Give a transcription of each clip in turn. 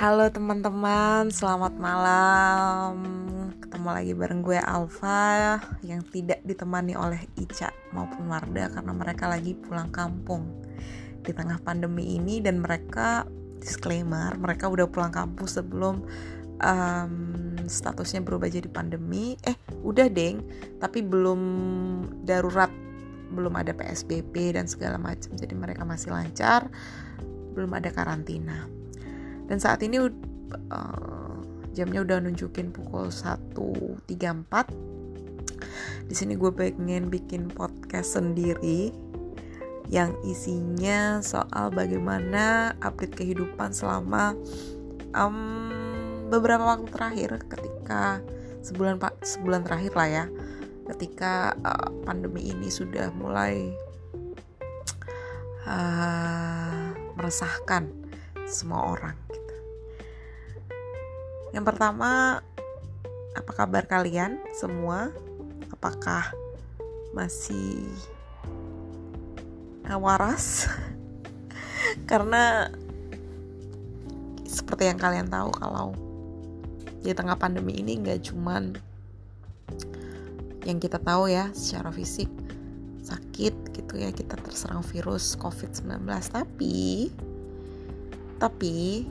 Halo teman-teman, selamat malam. Ketemu lagi bareng gue Alfa yang tidak ditemani oleh Ica maupun Warda karena mereka lagi pulang kampung di tengah pandemi ini dan mereka disclaimer mereka udah pulang kampung sebelum um, statusnya berubah jadi pandemi. Eh, udah deng, tapi belum darurat, belum ada PSBB dan segala macam. Jadi mereka masih lancar, belum ada karantina dan saat ini uh, jamnya udah nunjukin pukul 1.34 di sini gue pengen bikin podcast sendiri yang isinya soal bagaimana update kehidupan selama um, beberapa waktu terakhir ketika sebulan sebulan terakhir lah ya. Ketika uh, pandemi ini sudah mulai uh, meresahkan semua orang yang pertama, apa kabar kalian semua? Apakah masih waras? Karena seperti yang kalian tahu kalau di tengah pandemi ini nggak cuman yang kita tahu ya secara fisik sakit gitu ya kita terserang virus COVID-19 tapi tapi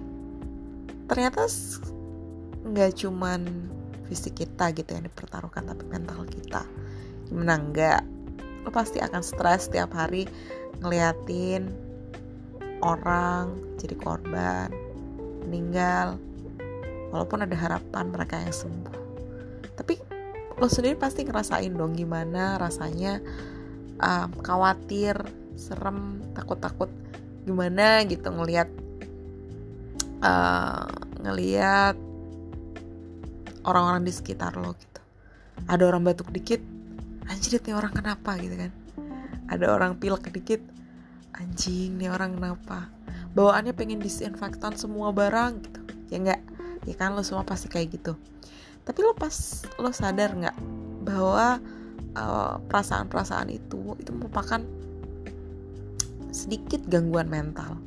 ternyata nggak cuman fisik kita gitu yang dipertaruhkan tapi mental kita. Gimana enggak lo pasti akan stres setiap hari ngeliatin orang jadi korban meninggal walaupun ada harapan mereka yang sembuh. Tapi lo sendiri pasti ngerasain dong gimana rasanya um, khawatir serem takut-takut. Gimana gitu ngelihat uh, ngelihat orang-orang di sekitar lo gitu. Ada orang batuk dikit anjir nih orang kenapa gitu kan. Ada orang pilek dikit anjing nih orang kenapa. Bawaannya pengen disinfektan semua barang gitu ya enggak ya kan lo semua pasti kayak gitu. Tapi lo pas lo sadar nggak bahwa perasaan eh, perasaan-perasaan itu itu merupakan sedikit gangguan mental.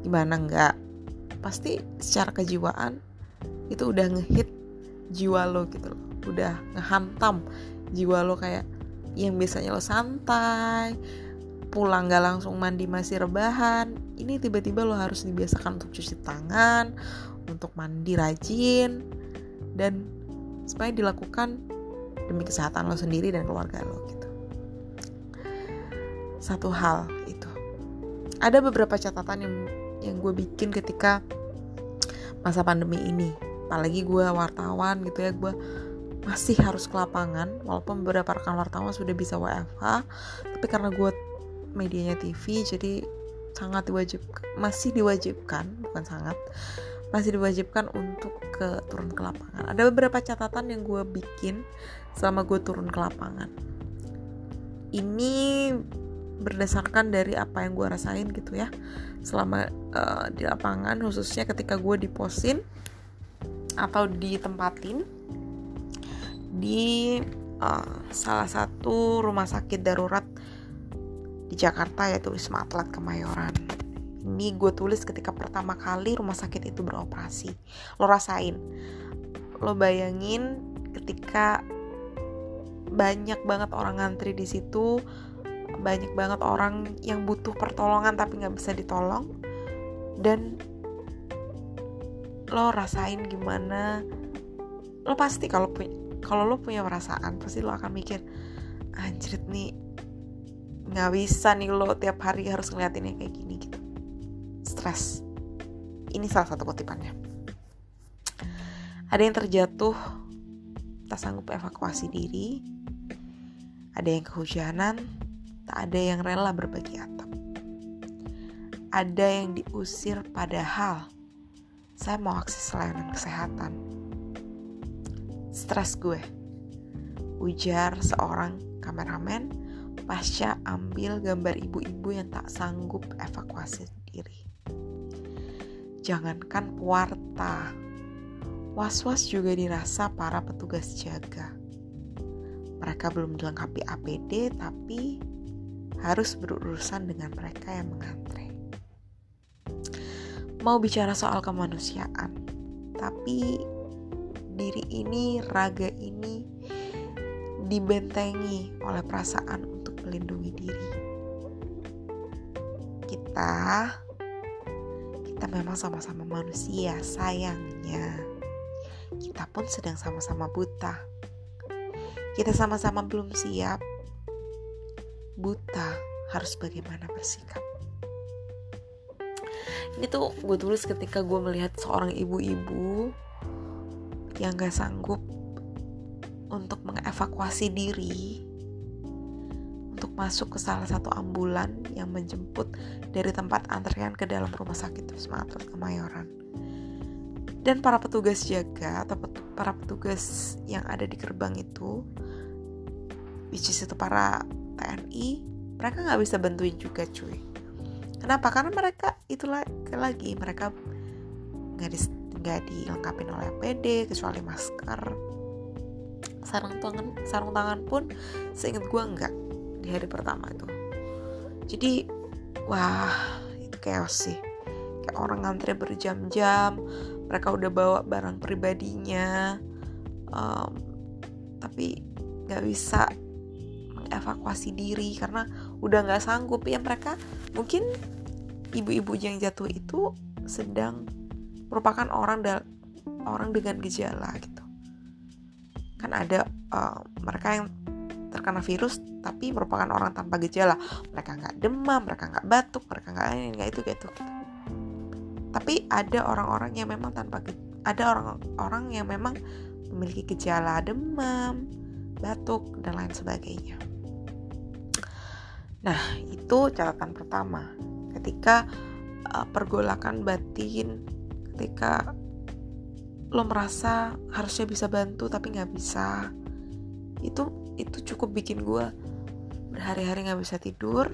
Gimana nggak? Pasti secara kejiwaan itu udah ngehit jiwa lo gitu loh. Udah ngehantam jiwa lo kayak yang biasanya lo santai pulang gak langsung mandi masih rebahan. Ini tiba-tiba lo harus dibiasakan untuk cuci tangan untuk mandi rajin dan supaya dilakukan demi kesehatan lo sendiri dan keluarga lo gitu. Satu hal itu. Ada beberapa catatan yang yang gue bikin ketika masa pandemi ini apalagi gue wartawan gitu ya gue masih harus ke lapangan walaupun beberapa rekan wartawan sudah bisa WFH tapi karena gue medianya TV jadi sangat diwajib masih diwajibkan bukan sangat masih diwajibkan untuk ke turun ke lapangan. Ada beberapa catatan yang gue bikin selama gue turun ke lapangan. Ini berdasarkan dari apa yang gue rasain gitu ya selama uh, di lapangan khususnya ketika gue diposin atau ditempatin di uh, salah satu rumah sakit darurat di Jakarta yaitu Wisma Atlet Kemayoran. Ini gue tulis ketika pertama kali rumah sakit itu beroperasi. Lo rasain, lo bayangin ketika banyak banget orang ngantri di situ, banyak banget orang yang butuh pertolongan tapi nggak bisa ditolong, dan lo rasain gimana lo pasti kalau kalau lo punya perasaan pasti lo akan mikir anjrit nih nggak bisa nih lo tiap hari harus ngeliatinnya kayak gini gitu. Stres. Ini salah satu kutipannya. Ada yang terjatuh tak sanggup evakuasi diri. Ada yang kehujanan tak ada yang rela berbagi atap. Ada yang diusir padahal saya mau akses layanan kesehatan. Stres gue. Ujar seorang kameramen pasca ambil gambar ibu-ibu yang tak sanggup evakuasi diri. Jangankan pewarta, was-was juga dirasa para petugas jaga. Mereka belum dilengkapi APD tapi harus berurusan dengan mereka yang mengantre. Mau bicara soal kemanusiaan. Tapi diri ini, raga ini dibentengi oleh perasaan untuk melindungi diri. Kita kita memang sama-sama manusia, sayangnya. Kita pun sedang sama-sama buta. Kita sama-sama belum siap. Buta harus bagaimana bersikap. Ini tuh gue tulis ketika gue melihat seorang ibu-ibu yang gak sanggup untuk mengevakuasi diri untuk masuk ke salah satu ambulan yang menjemput dari tempat antrian ke dalam rumah sakit Wisma Atlet Kemayoran. Dan para petugas jaga atau para petugas yang ada di gerbang itu, which is itu para TNI, mereka nggak bisa bantuin juga cuy. Kenapa? Karena mereka itulah lagi mereka nggak di, dilengkapi oleh APD kecuali masker. Sarung tangan sarung tangan pun seingat gue nggak di hari pertama itu. Jadi wah itu chaos sih. Kayak orang ngantri berjam-jam mereka udah bawa barang pribadinya um, tapi nggak bisa mengevakuasi diri karena udah nggak sanggup. Ya mereka mungkin ibu-ibu yang jatuh itu sedang merupakan orang orang dengan gejala gitu. Kan ada uh, mereka yang terkena virus tapi merupakan orang tanpa gejala. Mereka nggak demam mereka nggak batuk mereka nggak ini nggak itu gitu. Tapi ada orang-orang yang memang tanpa ada orang-orang yang memang memiliki gejala demam batuk dan lain sebagainya nah itu catatan pertama. Ketika uh, pergolakan batin ketika lo merasa harusnya bisa bantu tapi nggak bisa itu itu cukup bikin gue berhari-hari nggak bisa tidur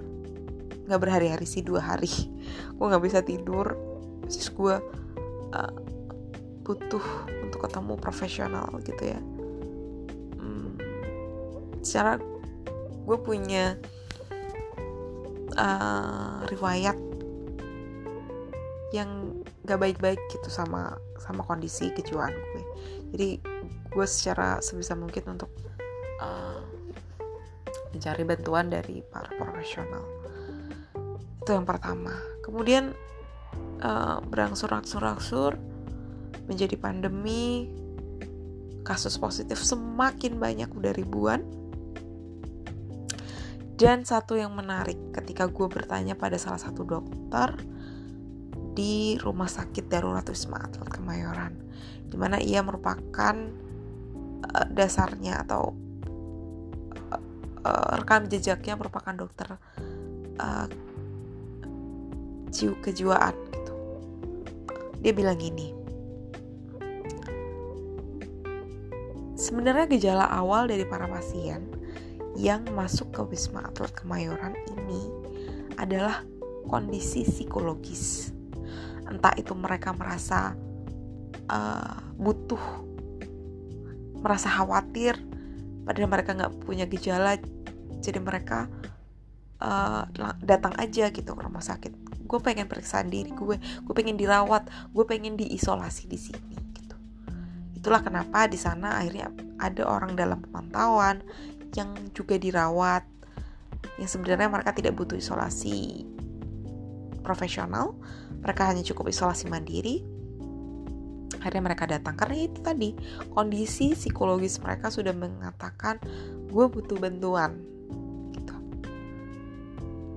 nggak berhari-hari sih dua hari. Gue nggak bisa tidur terus gue uh, butuh untuk ketemu profesional gitu ya. Hmm, secara gue punya uh, riwayat yang gak baik-baik gitu sama sama kondisi kejiwaan gue. Jadi gue secara sebisa mungkin untuk uh, mencari bantuan dari para profesional. Itu yang pertama. Kemudian uh, berangsur-angsur menjadi pandemi kasus positif semakin banyak udah ribuan dan satu yang menarik ketika gue bertanya pada salah satu dokter di Rumah Sakit Darurat Wisma Atlet Kemayoran, di mana ia merupakan uh, dasarnya atau uh, uh, rekam jejaknya merupakan dokter uh, kejiwaan gitu. Dia bilang gini. Sebenarnya gejala awal dari para pasien yang masuk ke Wisma Atlet Kemayoran ini adalah kondisi psikologis. Entah itu mereka merasa uh, butuh merasa khawatir padahal mereka nggak punya gejala jadi mereka uh, datang aja gitu ke rumah sakit. Gue pengen periksa diri gue gue pengen dirawat gue pengen diisolasi di sini gitu. Itulah kenapa di sana akhirnya ada orang dalam pemantauan yang juga dirawat yang sebenarnya mereka tidak butuh isolasi profesional mereka hanya cukup isolasi mandiri. Akhirnya mereka datang karena itu tadi kondisi psikologis mereka sudah mengatakan gue butuh bantuan gitu.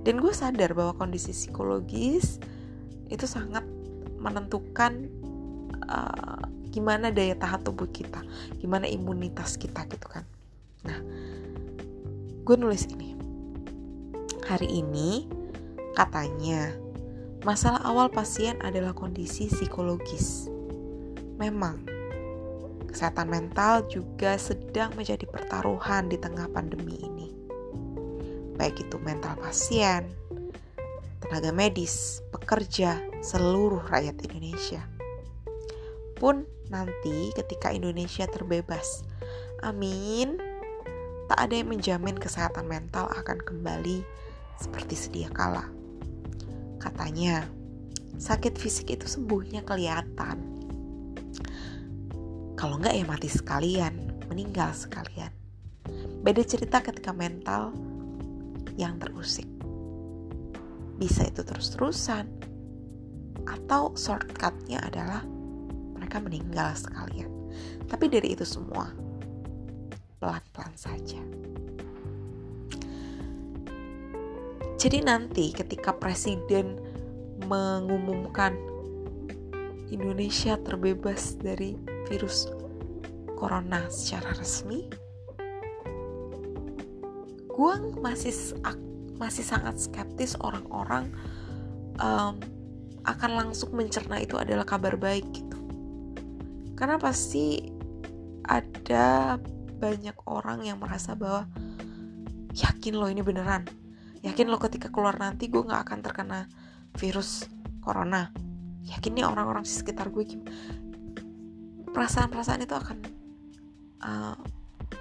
Dan gue sadar bahwa kondisi psikologis itu sangat menentukan uh, gimana daya tahan tubuh kita gimana imunitas kita gitu kan. Nah gue nulis ini hari ini katanya Masalah awal pasien adalah kondisi psikologis. Memang, kesehatan mental juga sedang menjadi pertaruhan di tengah pandemi ini. Baik itu mental pasien, tenaga medis, pekerja, seluruh rakyat Indonesia. Pun nanti ketika Indonesia terbebas, amin, tak ada yang menjamin kesehatan mental akan kembali seperti sedia kala. Katanya, sakit fisik itu sembuhnya kelihatan. Kalau enggak ya mati sekalian meninggal sekalian. Beda cerita ketika mental yang terusik. Bisa itu terus-terusan atau shortcutnya adalah mereka meninggal sekalian. Tapi dari itu semua pelan-pelan saja Jadi nanti ketika presiden mengumumkan Indonesia terbebas dari virus corona secara resmi, gue masih masih sangat skeptis orang-orang um, akan langsung mencerna itu adalah kabar baik gitu. Karena pasti ada banyak orang yang merasa bahwa yakin loh ini beneran? Yakin lo ketika keluar nanti gue nggak akan terkena virus corona? Yakin nih orang-orang di sekitar gue perasaan-perasaan itu akan uh,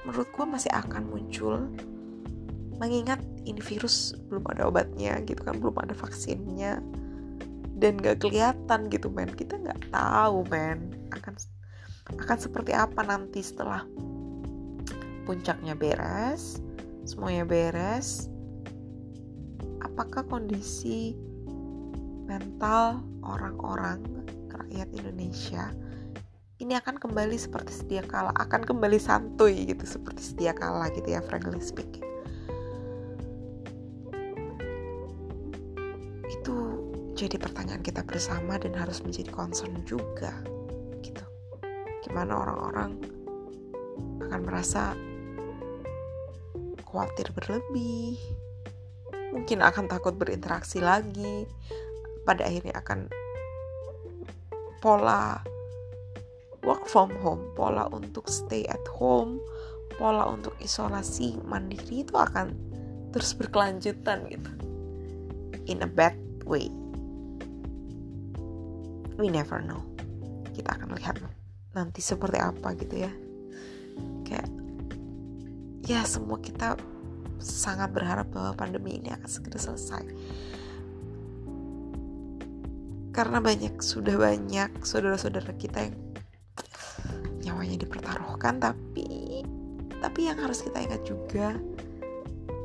menurut gue masih akan muncul mengingat ini virus belum ada obatnya gitu kan belum ada vaksinnya dan gak kelihatan gitu men. Kita nggak tahu men akan akan seperti apa nanti setelah puncaknya beres semuanya beres apakah kondisi mental orang-orang rakyat Indonesia ini akan kembali seperti sedia kala, akan kembali santuy gitu seperti sedia kala gitu ya frankly speaking. Itu jadi pertanyaan kita bersama dan harus menjadi concern juga gitu. Gimana orang-orang akan merasa khawatir berlebih, mungkin akan takut berinteraksi lagi. Pada akhirnya akan pola work from home pola untuk stay at home pola untuk isolasi mandiri itu akan terus berkelanjutan gitu. In a bad way. We never know. Kita akan lihat nanti seperti apa gitu ya. Kayak ya semua kita sangat berharap bahwa pandemi ini akan segera selesai. Karena banyak sudah banyak saudara-saudara kita yang nyawanya dipertaruhkan tapi tapi yang harus kita ingat juga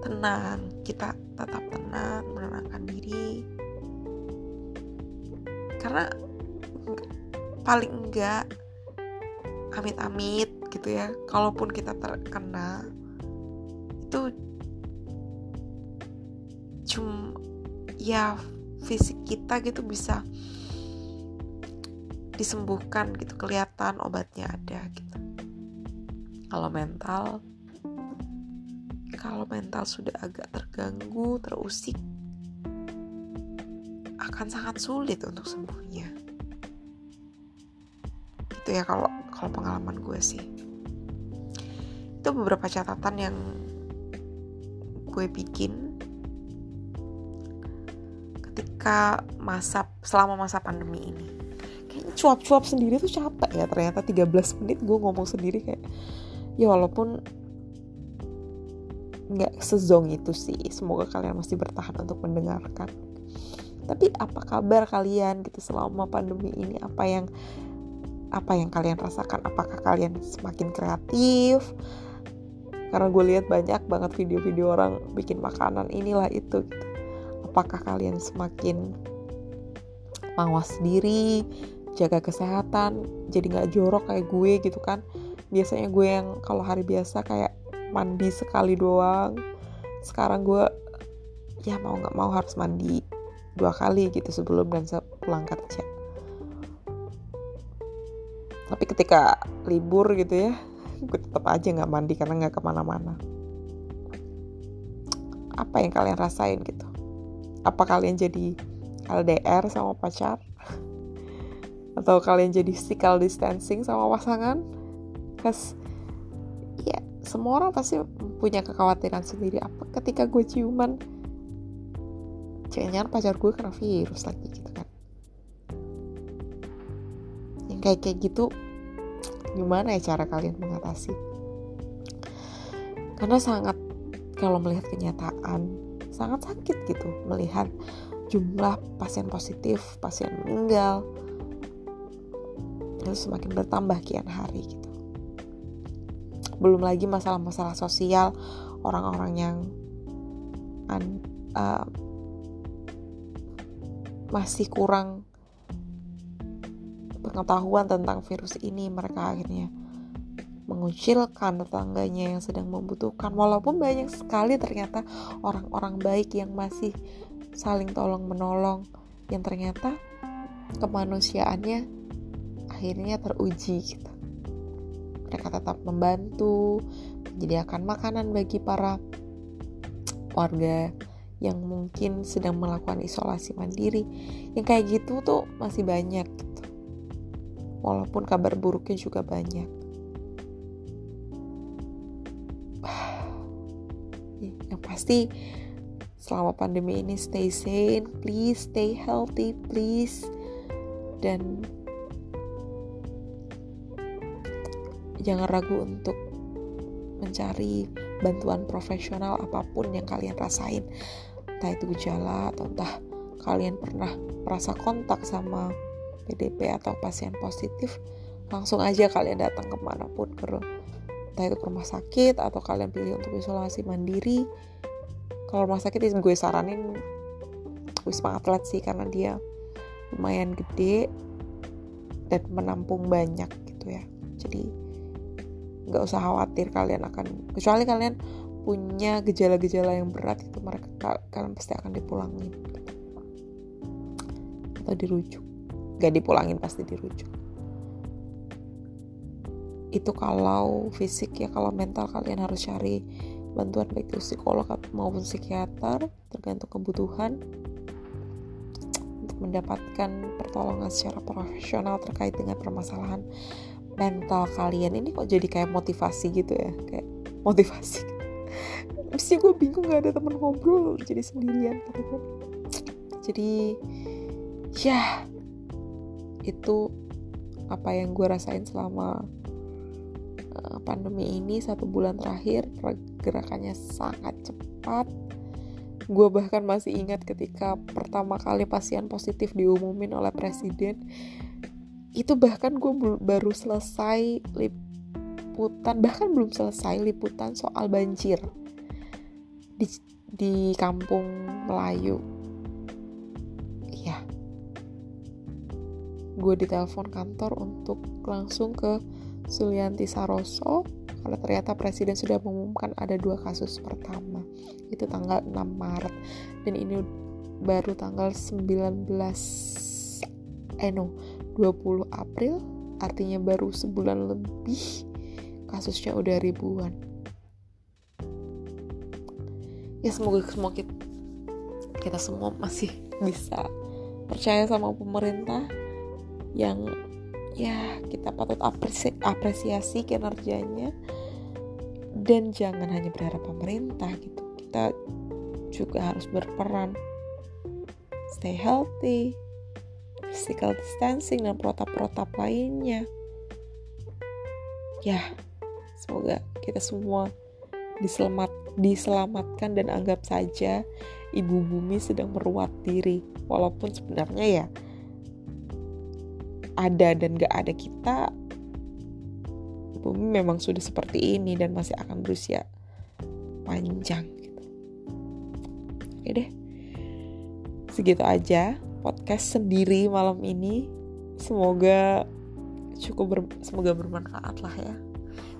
tenang kita tetap tenang menenangkan diri. Karena paling enggak amit-amit gitu ya kalaupun kita terkena itu cuma ya fisik kita gitu bisa disembuhkan gitu kelihatan obatnya ada gitu. Kalau mental kalau mental sudah agak terganggu terusik akan sangat sulit untuk sembuhnya. Itu ya kalau kalau pengalaman gue sih. Itu beberapa catatan yang gue bikin. Ketika masa selama masa pandemi ini. Kayaknya cuap-cuap sendiri tuh capek ya ternyata. 13 menit gue ngomong sendiri kayak ya walaupun nggak sezong itu sih semoga kalian masih bertahan untuk mendengarkan. Tapi apa kabar kalian gitu selama pandemi ini? Apa yang apa yang kalian rasakan? Apakah kalian semakin kreatif karena gue lihat banyak banget video-video orang bikin makanan inilah itu gitu. Apakah kalian semakin mawas diri jaga kesehatan jadi nggak jorok kayak gue gitu kan? Biasanya gue yang kalau hari biasa kayak mandi sekali doang. Sekarang gue ya mau nggak mau harus mandi dua kali gitu sebelum dan sepulang kerja. Tapi ketika libur gitu ya gue tetap aja nggak mandi karena nggak ke mana-mana. Apa yang kalian rasain gitu? Apa kalian jadi LDR sama pacar? Atau kalian jadi physical distancing sama pasangan? Cause ya semua orang pasti punya kekhawatiran sendiri. Apa ketika gue ciuman? Jangan pacar gue kena virus lagi gitu kan. Yang kayak kayak gitu gimana ya cara kalian mengatasi karena sangat kalau melihat kenyataan sangat sakit gitu melihat jumlah pasien positif, pasien meninggal itu semakin bertambah kian hari gitu. Belum lagi masalah-masalah sosial orang-orang yang an, uh, masih kurang pengetahuan tentang virus ini mereka akhirnya mengucilkan tetangganya yang sedang membutuhkan walaupun banyak sekali ternyata orang-orang baik yang masih saling tolong menolong yang ternyata kemanusiaannya akhirnya teruji gitu. Mereka tetap membantu menyediakan makanan bagi para warga yang mungkin sedang melakukan isolasi mandiri. Yang kayak gitu tuh masih banyak gitu. Walaupun kabar buruknya juga banyak. Yang pasti selama pandemi ini stay sane, please stay healthy, please. Dan jangan ragu untuk mencari bantuan profesional apa pun yang kalian rasain. Entah itu gejala atau entah kalian pernah merasa kontak sama PDP atau pasien positif, langsung aja kalian datang ke mana pun ke entah itu ke rumah sakit atau kalian pilih untuk isolasi mandiri. Kalau rumah sakit gue saranin wisma atlet sih karena dia lumayan gede dan menampung banyak gitu ya. Jadi nggak usah khawatir kalian akan kecuali kalian punya gejala-gejala yang berat itu mereka kalian pasti akan dipulangin. Atau dirujuk gak dipulangin pasti dirujuk. Itu kalau fisik ya kalau mental kalian harus cari bantuan baik itu psikolog maupun psikiater tergantung kebutuhan. Untuk mendapatkan pertolongan secara profesional terkait dengan permasalahan mental kalian. Ini kok jadi kayak motivasi gitu ya? Kayak motivasi. Sih gue bingung gak ada temen ngobrol jadi sendirian. Gitu jadi ya itu apa yang gue rasain selama Eh, pandemi ini satu bulan terakhir pergerakannya sangat cepat. Gue bahkan masih ingat ketika pertama kali pasien positif diumumin oleh presiden itu bahkan gue baru selesai liputan bahkan belum selesai liputan soal banjir di di kampung Melayu gue ditelepon kantor untuk langsung ke Sulianti Saroso kalau ternyata presiden sudah mengumumkan ada dua kasus pertama. Itu tanggal 6 Maret dan ini baru tanggal 19 eh no 20 April artinya baru sebulan lebih kasusnya udah ribuan. Ya semoga semua kita, kita semua masih bisa percaya sama pemerintah yang ya kita patut apresi apresiasi kinerjanya. Dan jangan hanya berharap pemerintah gitu. Kita juga harus berperan. Stay healthy physical distancing dan protap-protap lainnya. Ya semoga kita semua diselamat diselamatkan dan anggap saja ibu bumi sedang meruat diri. Walaupun sebenarnya ya ada dan gak ada kita bumi memang sudah seperti ini dan masih akan berusia panjang gitu. Oke deh. Segitu aja podcast sendiri malam ini. Semoga cukup ber, semoga bermanfaat lah ya.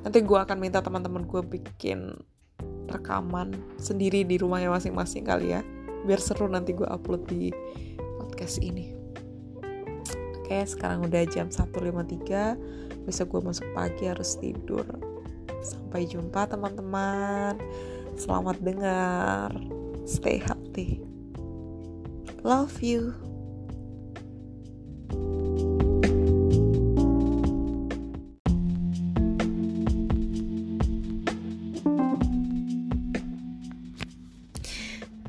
Nanti gue akan minta teman-teman gue bikin rekaman sendiri di rumahnya masing-masing kali ya. Biar seru nanti gue upload di podcast ini. Oke, sekarang udah jam 1.53. Besok gue masuk pagi harus tidur. Sampai jumpa teman-teman. Selamat dengar. Stay healthy. Love you.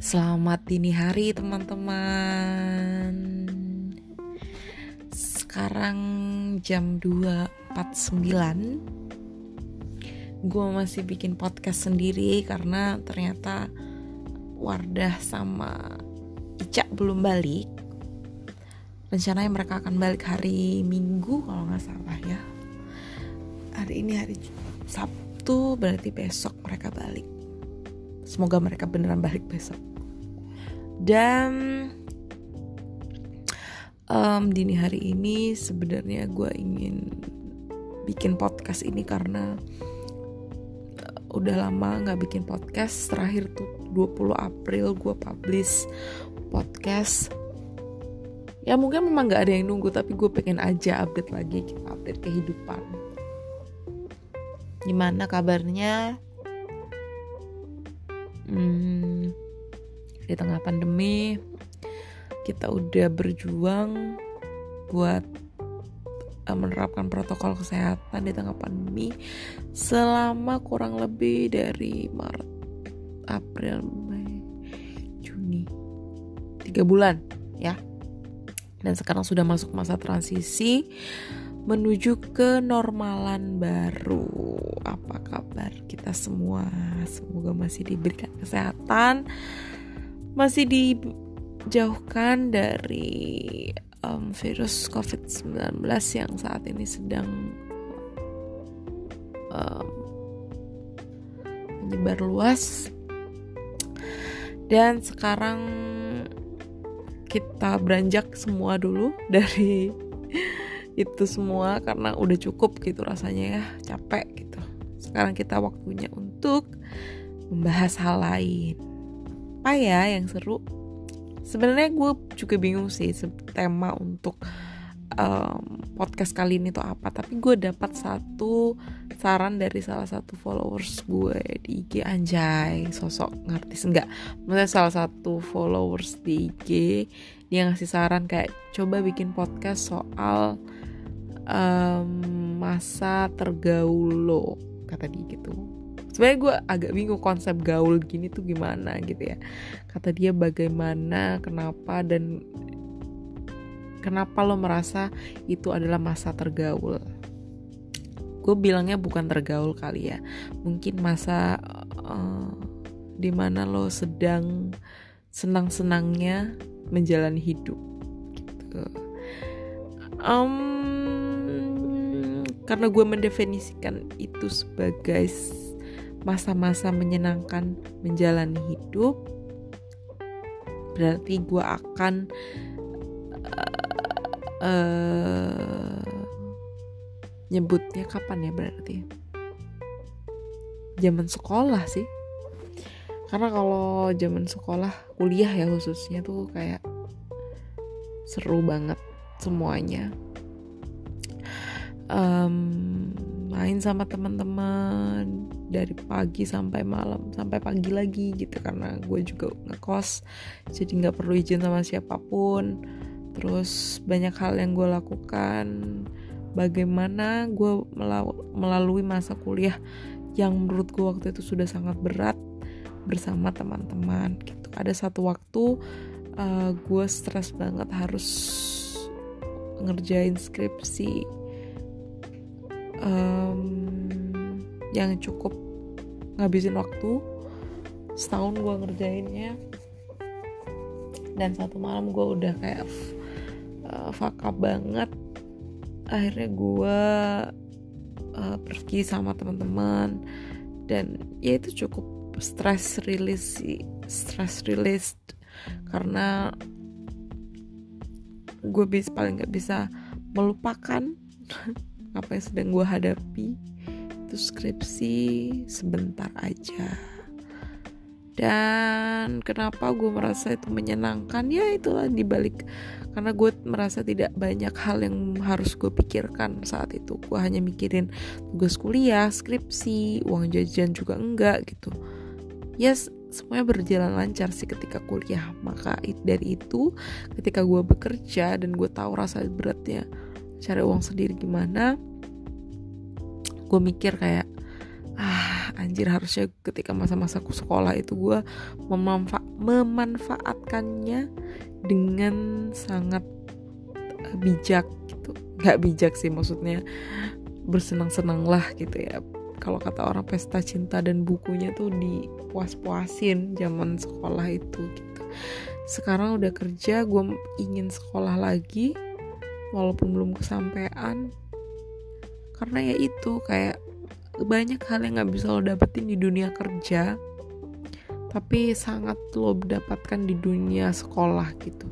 Selamat dini hari teman-teman sekarang jam 2.49 gue masih bikin podcast sendiri karena ternyata Wardah sama Ica belum balik. Rencananya mereka akan balik hari Minggu kalau nggak salah ya. Hari ini hari Sabtu berarti besok mereka balik. Semoga mereka beneran balik besok. Dan um, dini hari ini sebenarnya gue ingin bikin podcast ini karena uh, udah lama nggak bikin podcast. Terakhir tuh 20 April gue publish podcast. Ya mungkin memang nggak ada yang nunggu tapi gue pengen aja update lagi update kehidupan. Gimana kabarnya? Hmm, di tengah pandemi kita udah berjuang buat uh, menerapkan protokol kesehatan di tengah pandemi selama kurang lebih dari Maret, April, Mei, Juni, tiga bulan ya. Dan sekarang sudah masuk masa transisi menuju ke normalan baru. Apa kabar kita semua? Semoga masih diberikan kesehatan, masih dijauhkan dari um, virus COVID-19 yang saat ini sedang um, menyebar luas. Dan sekarang kita beranjak semua dulu dari itu semua karena udah cukup gitu rasanya ya capek gitu. Sekarang kita waktunya untuk membahas hal lain. Apa ya yang seru sebenarnya gue juga bingung sih tema untuk um, podcast kali ini tuh apa. Tapi gue dapat satu saran dari salah satu followers gue di IG anjay sosok ngartis. Enggak maksudnya salah satu followers di IG dia ngasih saran kayak coba bikin podcast soal um, masa tergaul lo kata dia gitu sebenarnya gue agak bingung konsep gaul gini tuh gimana gitu ya. Kata dia bagaimana kenapa dan kenapa lo merasa itu adalah masa tergaul? Gue bilangnya bukan tergaul kali ya. Mungkin masa uh, di mana lo sedang senang-senangnya menjalani hidup gitu. Um, karena gue mendefinisikan itu sebagai masa-masa menyenangkan menjalani hidup berarti gue akan uh, uh, nyebutnya kapan ya berarti? Zaman sekolah sih. Karena kalau zaman sekolah kuliah ya khususnya tuh kayak seru banget semuanya. Um, main sama teman-teman dari pagi sampai malam sampai pagi lagi gitu. Karena gue juga ngekos jadi nggak perlu izin sama siapa pun. Terus banyak hal yang gue lakukan. Bagaimana gue melalui masa kuliah yang menurut gue waktu itu sudah sangat berat bersama teman-teman gitu. Ada satu waktu uh, gue stres banget harus ngerjain skripsi um, yang cukup ngabisin waktu setahun gue ngerjainnya. Dan satu malam gue udah kayak uh, fuck banget. Akhirnya gue uh, pergi sama teman-teman. Dan ya itu cukup stress release sih stress release karena gue bisa paling nggak bisa melupakan apa yang sedang gue hadapi itu skripsi sebentar aja. Dan kenapa gue merasa itu menyenangkan? Ya itulah dibalik karena gue merasa tidak banyak hal yang harus gue pikirkan saat itu. Gue hanya mikirin tugas kuliah skripsi uang jajan juga enggak gitu. Yes semuanya berjalan lancar sih ketika kuliah. Maka dari itu ketika gue bekerja dan gue tahu rasa beratnya cari uang sendiri gimana gue mikir kayak ah anjir harusnya ketika masa-masa sekolah itu gue memanfa memanfaatkannya dengan sangat eh, bijak gitu. Nggak bijak sih maksudnya bersenang-senang lah gitu ya. Kalau kata orang pesta cinta dan bukunya tuh dipuas-puasin zaman sekolah itu gitu. Sekarang udah kerja gue ingin sekolah lagi walaupun belum kesampaian. Karena ya itu kayak banyak hal yang nggak bisa lo dapetin di dunia kerja tapi sangat lo dapatkan di dunia sekolah gitu.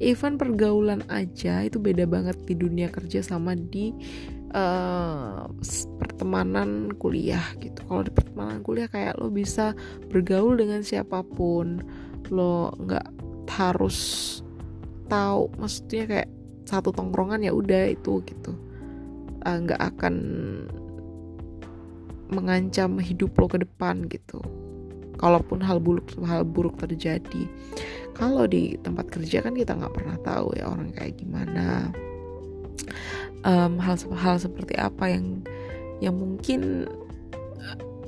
Even pergaulan aja itu beda banget di dunia kerja sama di uh, pertemanan kuliah gitu. Kalau di pertemanan kuliah kayak lo bisa bergaul dengan siapa pun lo nggak harus tahu maksudnya kayak satu tongkrongan ya udah itu gitu. Eh, nggak uh, akan mengancam hidup lo ke depan gitu. Kalaupun hal buruk hal buruk terjadi. Kalau di tempat kerja kan kita nggak pernah tahu ya orang kayak gimana. Um, hal hal seperti apa yang yang mungkin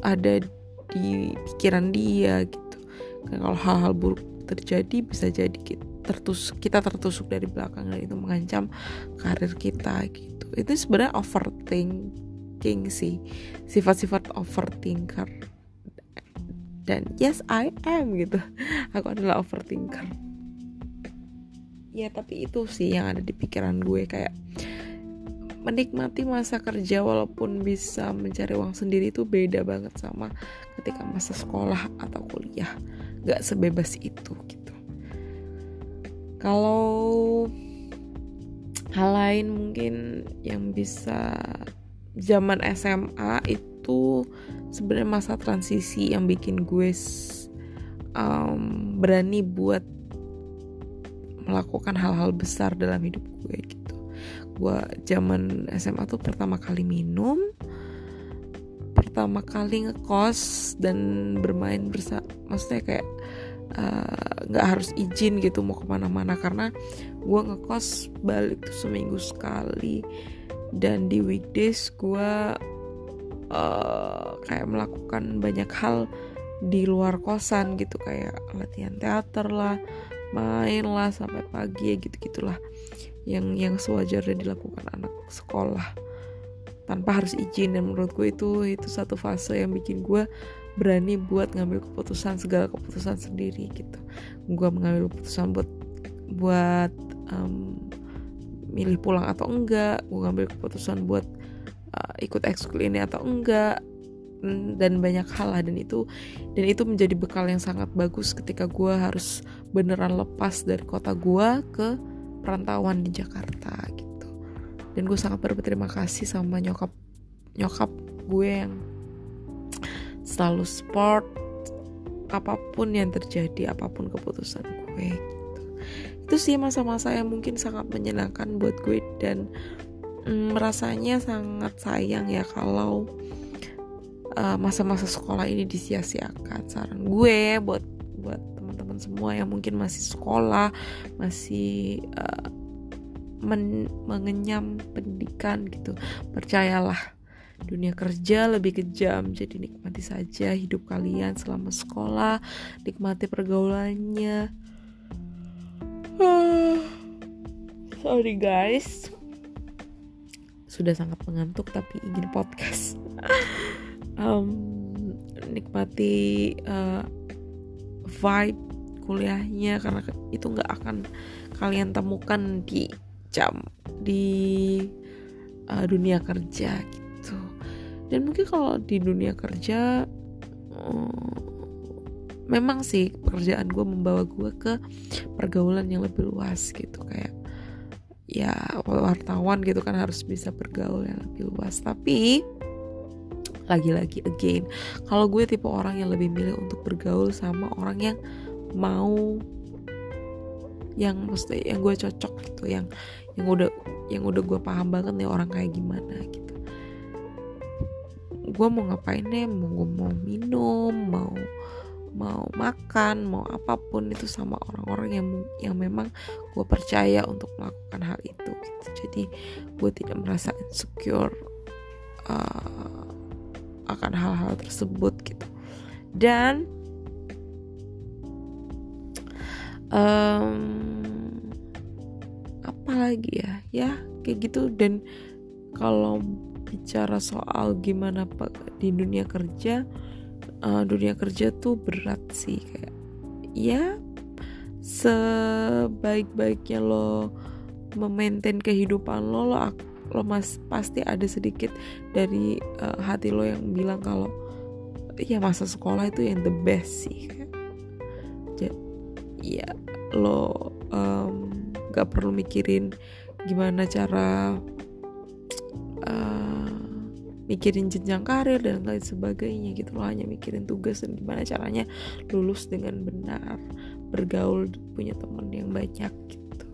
ada di pikiran dia gitu. Kalau hal-hal buruk terjadi bisa jadi kita tertusuk kita tertusuk dari belakang dan itu mengancam karir kita gitu. Itu sebenarnya overthinking sih sifat-sifat overthinker. Dan yes I am gitu. Aku adalah overthinker. Ya tapi itu sih yang ada di pikiran gue kayak menikmati masa kerja walaupun bisa mencari uang sendiri itu beda banget sama ketika masa sekolah atau kuliah. Gak sebebas itu gitu kalau hal lain mungkin yang bisa zaman SMA itu sebenarnya masa transisi yang bikin gue um, berani buat melakukan hal-hal besar dalam hidup gue gitu. Gue zaman SMA tuh pertama kali minum pertama kali ngekos dan bermain bersama maksudnya kayak nggak uh, harus izin gitu mau ke mana-mana. Karena gue ngekos balik tuh seminggu sekali. Dan di weekdays gue uh, kayak melakukan banyak hal di luar kosan gitu. Kayak latihan teater lah main lah sampai pagi ya gitu gitulah. Yang yang sewajarnya dilakukan anak sekolah tanpa harus izin. Dan menurut gue itu itu satu fase yang bikin gue berani buat ngambil keputusan segala keputusan sendiri gitu. Gue mengambil keputusan buat buat um, milih pulang atau enggak. Gue ngambil keputusan buat uh, ikut ekskul ini atau enggak. Dan banyak hal lah dan itu dan itu menjadi bekal yang sangat bagus ketika gue harus beneran lepas dari kota gue ke perantauan di Jakarta gitu. Dan gue sangat berterima kasih sama nyokap nyokap gue yang selalu support apa pun yang terjadi apa pun keputusan gue gitu. Itu sih masa-masa yang mungkin sangat menyenangkan buat gue dan mm, rasanya sangat sayang ya kalau uh, masa-masa sekolah ini disia-siakan. Saran gue buat buat teman-teman semua yang mungkin masih sekolah masih uh, men mengenyam pendidikan gitu percayalah dunia kerja lebih kejam jadi nikmati saja hidup kalian selama sekolah nikmati pergaulannya. Sorry guys. Sudah sangat mengantuk tapi ingin podcast. Um, nikmati uh, vibe kuliahnya karena itu nggak akan kalian temukan di jam di uh, dunia kerja. gitu dan mungkin kalau di dunia kerja um, memang sih pekerjaan gue membawa gue ke pergaulan yang lebih luas gitu. Kayak ya wartawan gitu kan harus bisa bergaul yang lebih luas. Tapi lagi-lagi again kalau gue tipe orang yang lebih milih untuk bergaul sama orang yang mau yang mesti yang gue cocok gitu yang yang udah yang udah gue paham banget nih orang kayak gimana gitu gue mau ngapain deh? Mau gue mau minum mau mau makan mau apa pun itu sama orang-orang yang yang memang gue percaya untuk melakukan hal itu gitu. jadi gue tidak merasa insecure uh, akan hal-hal tersebut gitu. Dan um, apa lagi ya? Ya kayak gitu. Dan kalau bicara soal gimana di dunia kerja uh, dunia kerja tuh berat sih kayak ya sebaik-baiknya lo memaintain kehidupan lo lo lo mas pasti ada sedikit dari uh, hati lo yang bilang kalau ya masa sekolah itu yang the best sih ya lo um, gak perlu mikirin gimana cara uh, mikirin jenjang karir dan lain sebagainya gitu lo hanya mikirin tugas dan gimana caranya lulus dengan benar bergaul punya teman yang banyak gitu.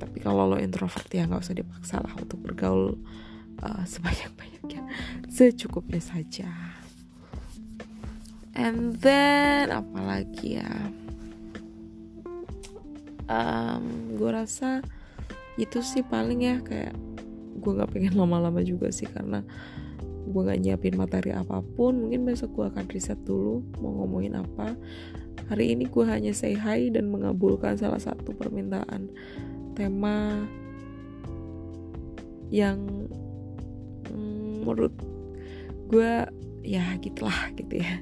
Tapi kalau lo introvert ya nggak usah dipaksa lah untuk bergaul uh, sebanyak banyaknya secukupnya saja. And then apalagi ya? Um, gue rasa itu sih paling ya kayak gue nggak pengen lama-lama juga sih karena gue nggak nyiapin materi apa pun. Mungkin besok gue akan riset dulu mau ngomongin apa. Hari ini gue hanya say hi dan mengabulkan salah satu permintaan tema yang mm, menurut gue ya gitulah gitu ya.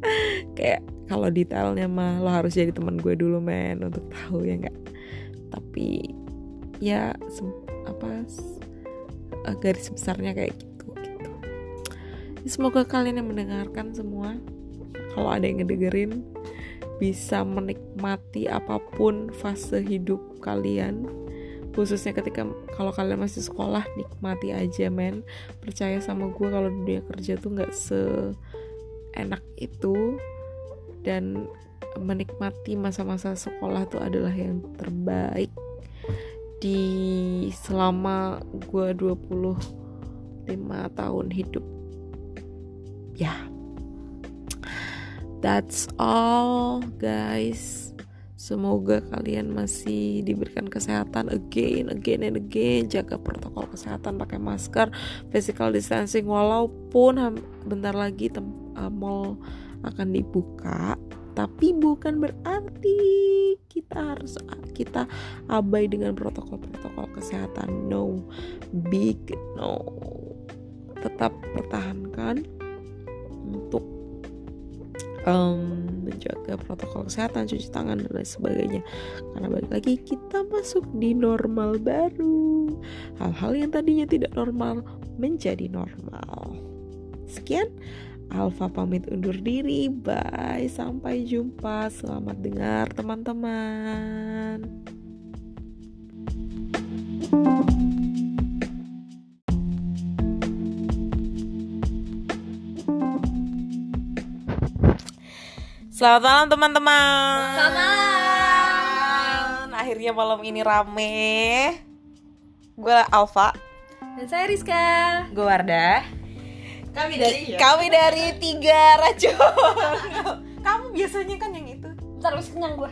Kayak kalau detailnya mah lo harus jadi teman gue dulu men untuk tahu ya nggak? Tapi ya apa garis besarnya kayak gitu gitu. Semoga kalian yang mendengarkan semua kalau ada yang ngedengerin bisa menikmati apa pun fase hidup kalian. Khususnya ketika kalau kalian masih sekolah nikmati aja men. Percaya sama gue kalau dunia kerja tuh nggak seenak itu. Dan menikmati masa-masa sekolah tuh adalah yang terbaik di selama gue 25 tahun hidup ya yeah. that's all guys Semoga kalian masih diberikan kesehatan again, again and again. Jaga protokol kesehatan, pakai masker, physical distancing. Walaupun bentar lagi uh, mall akan dibuka, tapi bukan berarti kita harus kita abai dengan protokol-protokol kesehatan. No big no. Tetap pertahankan untuk um, menjaga protokol kesehatan cuci tangan dan lain sebagainya. Karena balik lagi kita masuk di normal baru. Hal-hal yang tadinya tidak normal menjadi normal. Sekian Alfa pamit undur diri. Bye, sampai jumpa. Selamat dengar, teman-teman. Selamat malam teman-teman. Selamat malam. Akhirnya malam ini rame. Gue Alfa. Dan saya Rizka. Gue Wardah kami dari ya? kami dari tiga racun kamu biasanya kan yang itu. Ntar lu kenyang gue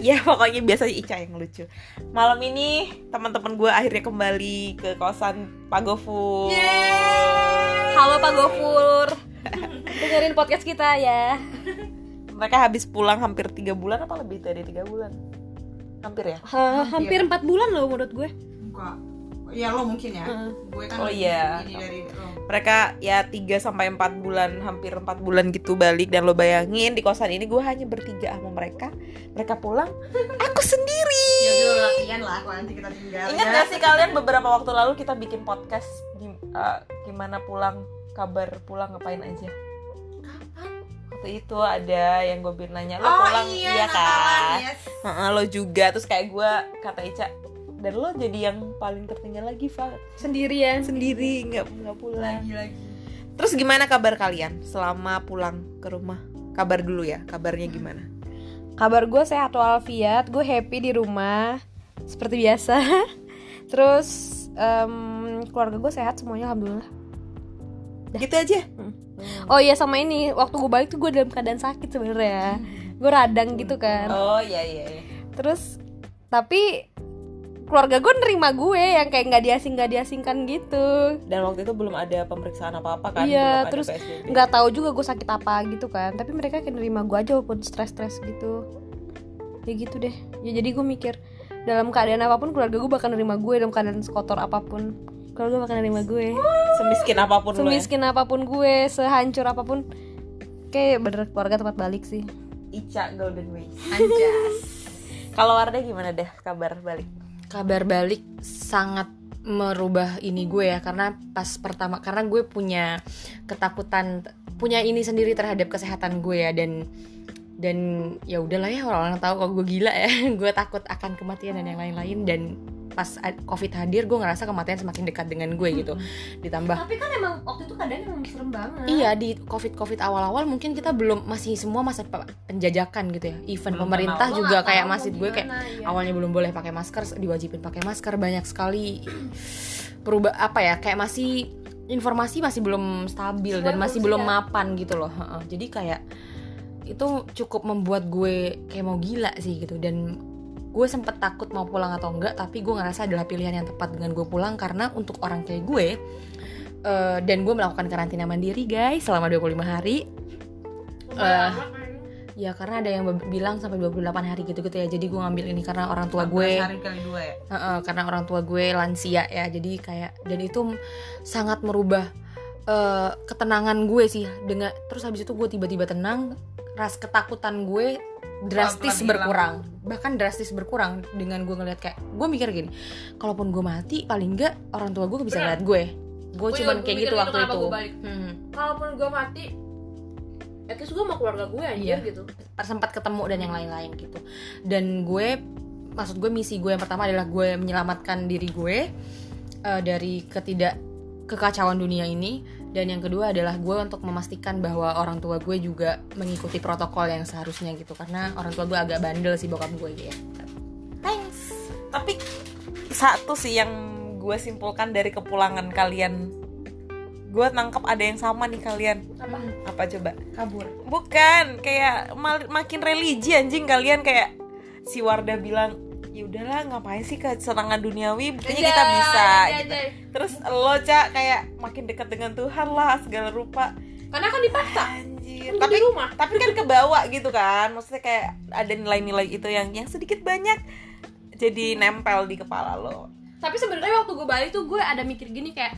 ya pokoknya biasanya Ica yang lucu. Malam ini teman-teman gue akhirnya kembali ke kosan Pak Gofur halo Pak Gofur dengerin podcast kita ya. Mereka habis pulang hampir tiga bulan apa lebih dari tiga bulan? Hampir ya? Ha, hampir. empat bulan loh menurut gue. Enggak ya lo mungkin ya. Uh. gue kan oh iya. ini dari lo. Mereka ya 3 sampai 4 bulan hampir 4 bulan gitu balik dan lo bayangin di kosan ini gue hanya bertiga sama mereka. Mereka pulang aku sendiri. Ya latihan lah kalau nanti kita tinggal ingat ya. gak sih kalian beberapa waktu lalu kita bikin podcast uh, gimana pulang kabar pulang ngapain aja? Waktu itu ada yang gue bilang nanya lo oh, pulang? iya, iya kan? Yes. lo juga. Terus kayak gue kata Ica dan lo jadi yang paling tertinggal lagi Fa. Sendirian. Sendiri nggak nggak pulang. Lagi lagi. Terus gimana kabar kalian selama pulang ke rumah? Kabar dulu ya kabarnya gimana? Kabar gue sehat walafiat. Gue happy di rumah. Seperti biasa. Terus um, keluarga gue sehat semuanya alhamdulillah. Dah. gitu aja? Hmm. oh iya sama ini. Waktu gue balik tuh gue dalam keadaan sakit sebenarnya. Gue radang gitu kan. Oh iya iya, iya. terus tapi keluarga gue nerima gue yang kayak nggak diasing nggak diasingkan gitu. Dan waktu itu belum ada pemeriksaan apa apa kan iya terus nggak tahu juga gue sakit apa gitu kan. Tapi mereka kayak nerima gue aja walaupun stres stres gitu. Ya gitu deh. Ya jadi gue mikir dalam keadaan apa pun keluarga gue bakal nerima gue dalam keadaan sekotor apa pun. Keluarga bakal nerima gue. Semiskin apa pun ya? semiskin ya? apa pun gue sehancur apa pun. Kayak bener keluarga tempat balik sih. Ica Golden Way Anjas. Kalau Wardah gimana deh kabar balik? Kabar balik sangat merubah ini gue ya karena pas pertama karena gue punya ketakutan punya ini sendiri terhadap kesehatan gue ya dan dan ya udahlah ya orang-orang tahu kalau gue gila ya. Gue takut akan kematian dan yang lain-lain dan pas covid hadir gue ngerasa kematian semakin dekat dengan gue gitu ditambah Tapi kan emang waktu itu keadaan emang serem banget. Iya di covid covid awal-awal mungkin kita belum masih semua masa pe- penjajakan gitu ya. Event Belum pemerintah. Gua juga kayak tahu masjid gue kayak iya. awalnya belum boleh pakai masker, diwajibin pakai masker banyak sekali perubah apa ya kayak masih informasi masih belum stabil dan masih belum siap. mapan gitu loh. Jadi kayak itu cukup membuat gue kayak mau gila sih gitu dan gue sempet takut mau pulang atau enggak tapi gue ngerasa adalah pilihan yang tepat dengan gue pulang karena untuk orang kayak gue eh, dan gue melakukan karantina mandiri guys selama 25 hari. Eh, ya karena ada yang bilang sampai 28 hari gitu-gitu ya. Jadi gue ngambil ini karena orang tua gue. Hari kali dua ya. Heeh, karena orang tua gue lansia ya. Jadi kayak dan itu sangat merubah eh, ketenangan gue sih. Dengan terus habis itu gue tiba-tiba tenang ras ketakutan gue drastis Pelan-pelan berkurang bahkan drastis berkurang dengan gue ngeliat kayak gue mikir gini kalaupun gue mati paling enggak orang tua gue bisa Bener. ngeliat gue gue cuman kayak gitu gitu waktu itu. Hmm. Kalaupun gue mati, at least gue mau keluarga gue anjir Iya. gitu. sempat ketemu dan yang lain-lain gitu dan gue maksud gue misi gue yang pertama adalah gue menyelamatkan diri gue eh, dari ketidak kekacauan dunia ini dan yang kedua adalah gue untuk memastikan bahwa orang tua gue juga mengikuti protokol yang seharusnya gitu. Karena orang tua gue agak bandel sih bokap gue ya. Thanks. Tapi satu sih yang gue simpulkan dari kepulangan kalian. Gue nangkep ada yang sama nih kalian. Apa? apa coba? Kabur. Bukan kayak makin religi anjing kalian. Kayak si Wardah bilang ya udahlah ngapain sih kesenangan duniawi? Buktinya kita Anjay, bisa anjay, gitu. anjay. terus lo cak kayak makin dekat dengan Tuhan lah segala rupa. Karena kan dipaksa. anjir. Kan tapi di rumah. tapi kan kebawa gitu kan. Maksudnya kayak ada nilai-nilai itu yang yang sedikit banyak jadi nempel di kepala lo. Tapi sebenarnya waktu gue balik tuh gue ada mikir gini kayak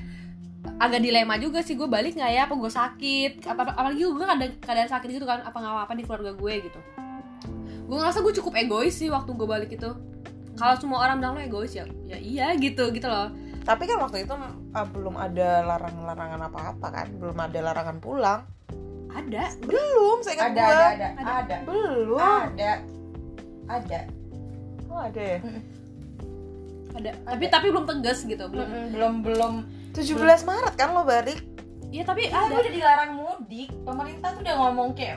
agak dilema juga sih gue balik nggak ya? Apa gue sakit? Apa apalagi gue ada keadaan sakit gitu kan? Apa nggak apa di keluarga gue gitu. Gue ngerasa gue cukup egois sih waktu gue balik itu kalau semua orang bilang lo egois ya ya iya gitu gitu loh. Tapi kan waktu itu ah, belum ada larangan-larangan apa-apa kan? Belum ada larangan pulang. Ada. Belum saya ingat ada gua. ada ada. Ada. ada. Belum. Ada. Ada. Oh ada ya? Ada. Tapi tapi belum tegas gitu belum. Belum belum. 17 Maret kan lo balik? Iya tapi ada. ada udah dilarang mudik pemerintah tuh udah ngomong kayak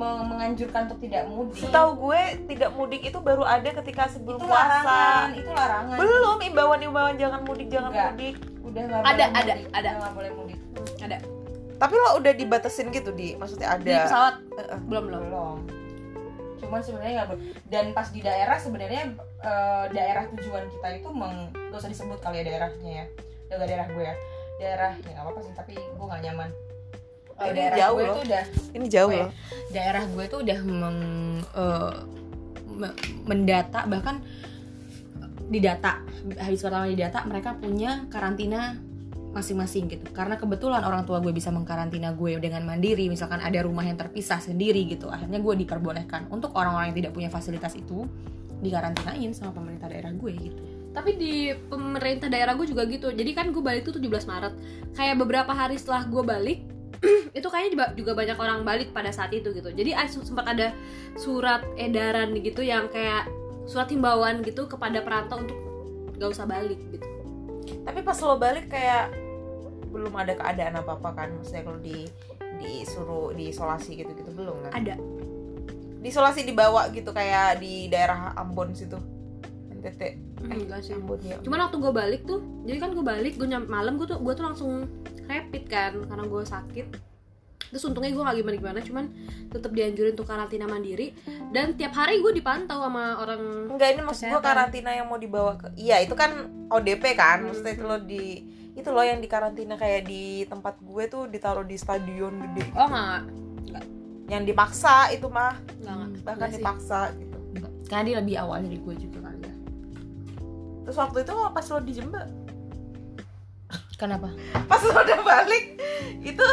menganjurkan untuk tidak mudik. Setahu gue tidak mudik itu baru ada ketika sebelum itu puasa. larangan itu larangan. Belum imbauan-imbauan jangan mudik jangan Enggak. mudik. Udah nggak Ada, boleh ada, mudik. ada. Udah nggak boleh mudik. Ada. Tapi lo udah dibatasin gitu di? Maksudnya ada? Di pesawat? Heeh. belum belum. Belum. Cuman sebenarnya nggak boleh. Dan pas di daerah sebenarnya eh, daerah tujuan kita itu meng gak usah disebut kali ya daerahnya ya. Daerah gue ya. Daerah ya nggak apa-apa sih tapi gue nggak nyaman Ini daerah jauh gue loh. tuh udah ini jauh Oh, ya. loh. daerah gue tuh udah meng, me- mendata bahkan di data habis pertama di data mereka punya karantina masing-masing gitu. Karena kebetulan orang tua gue bisa mengkarantina gue dengan mandiri misalkan ada rumah yang terpisah sendiri gitu akhirnya gue diperbolehkan. Untuk orang-orang yang tidak punya fasilitas itu dikarantinain sama pemerintah daerah gue gitu. Tapi di pemerintah daerah gue juga gitu. Jadi kan gue balik tuh 17 Maret. Kayak beberapa hari setelah gue balik itu kayaknya juga- banyak orang balik pada saat itu gitu. Jadi sempat ada surat edaran gitu yang kayak surat himbauan gitu kepada perantau untuk gak usah balik gitu. Tapi pas lo balik kayak belum ada keadaan apa apa kan? Maksudnya kalau di disuruh diisolasi gitu gitu belum kan? Ada. Diisolasi dibawa gitu kayak di daerah Ambon situ NTT eh enggak sih. Ambon ya cuman waktu gue balik tuh jadi kan gue balik gue nyampe malam gue tuh gue tuh langsung rapid kan karena gue sakit. Terus untungnya gue gak gimana gimana cuman tetap dianjurin untuk karantina mandiri. Dan tiap hari gue dipantau sama orang enggak ini maksud gue karantina yang mau dibawa ke iya itu kan ODP kan Hmm. maksudnya itu lo di itu loh yang di karantina kayak di tempat gue tuh ditaruh di stadion gede. Oh nggak yang dipaksa itu mah. Nggak nggak. Bahkan Nggak sih. dipaksa gitu. Enggak. karena dia lebih awal dari gue juga terus waktu itu pas lo di Jember. Kenapa? Pas lo udah balik itu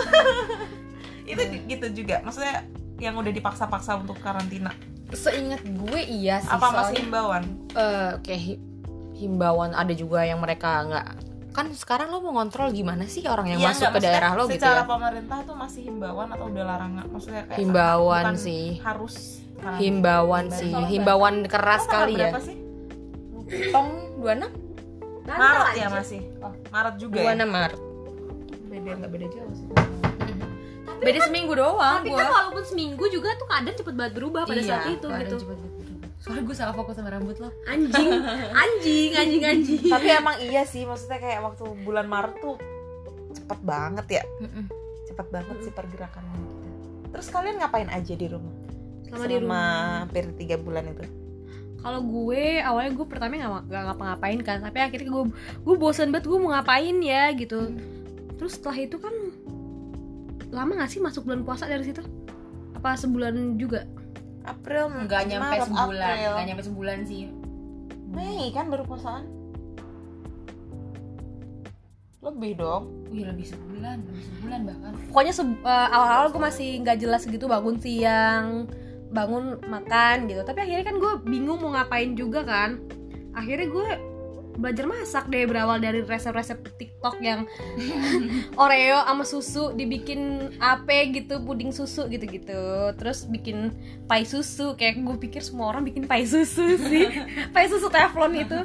itu gitu juga. Maksudnya yang udah dipaksa-paksa untuk karantina. Seingat gue iya sih apa masih himbauan? eh, kayak hi- himbauan ada juga yang mereka nggak kan sekarang lo mau ngontrol gimana sih orang yang Iya, masuk nggak, ke daerah lo gitu secara ya? pemerintah tuh masih himbauan atau udah larangan maksudnya kayak himbauan sih. harus himbauan sih. himbauan keras kali ya. berapa sih tong 26 Maret ya masih. Maret juga ya? 26 Maret. Beda nggak beda jauh sih. Beda seminggu doang tapi gua. kan walaupun seminggu juga tuh keadaan cepet banget berubah pada Iya, saat itu gitu. cepet soalnya gue salah fokus sama rambut lo anjing anjing anjing anjing. Tapi emang iya sih maksudnya kayak waktu bulan Maret tuh cepet banget ya. Cepet banget sih pergerakannya gitu. terus kalian ngapain aja di rumah? Selama di rumah. hampir tiga bulan itu kalau gue awalnya gue pertama nggak nggak ngapa-ngapain kan tapi akhirnya gue gue bosan banget gue mau ngapain ya gitu. Terus setelah itu kan lama gak sih masuk bulan puasa dari situ? Apa sebulan juga? April nggak nyampe Maret, sebulan April. nggak nyampe sebulan sih. Mei kan baru puasaan. Lebih dong. Wih lebih sebulan lebih sebulan bahkan. Pokoknya se- eh, awal-awal gue masih nggak jelas gitu bangun siang bangun makan gitu. Tapi akhirnya kan gue bingung mau ngapain juga kan. Akhirnya gue belajar masak deh berawal dari resep-resep TikTok yang Oreo sama susu dibikin apa gitu puding susu gitu-gitu. Terus bikin pai susu kayak gue pikir semua orang bikin pai susu sih. Pai susu teflon itu.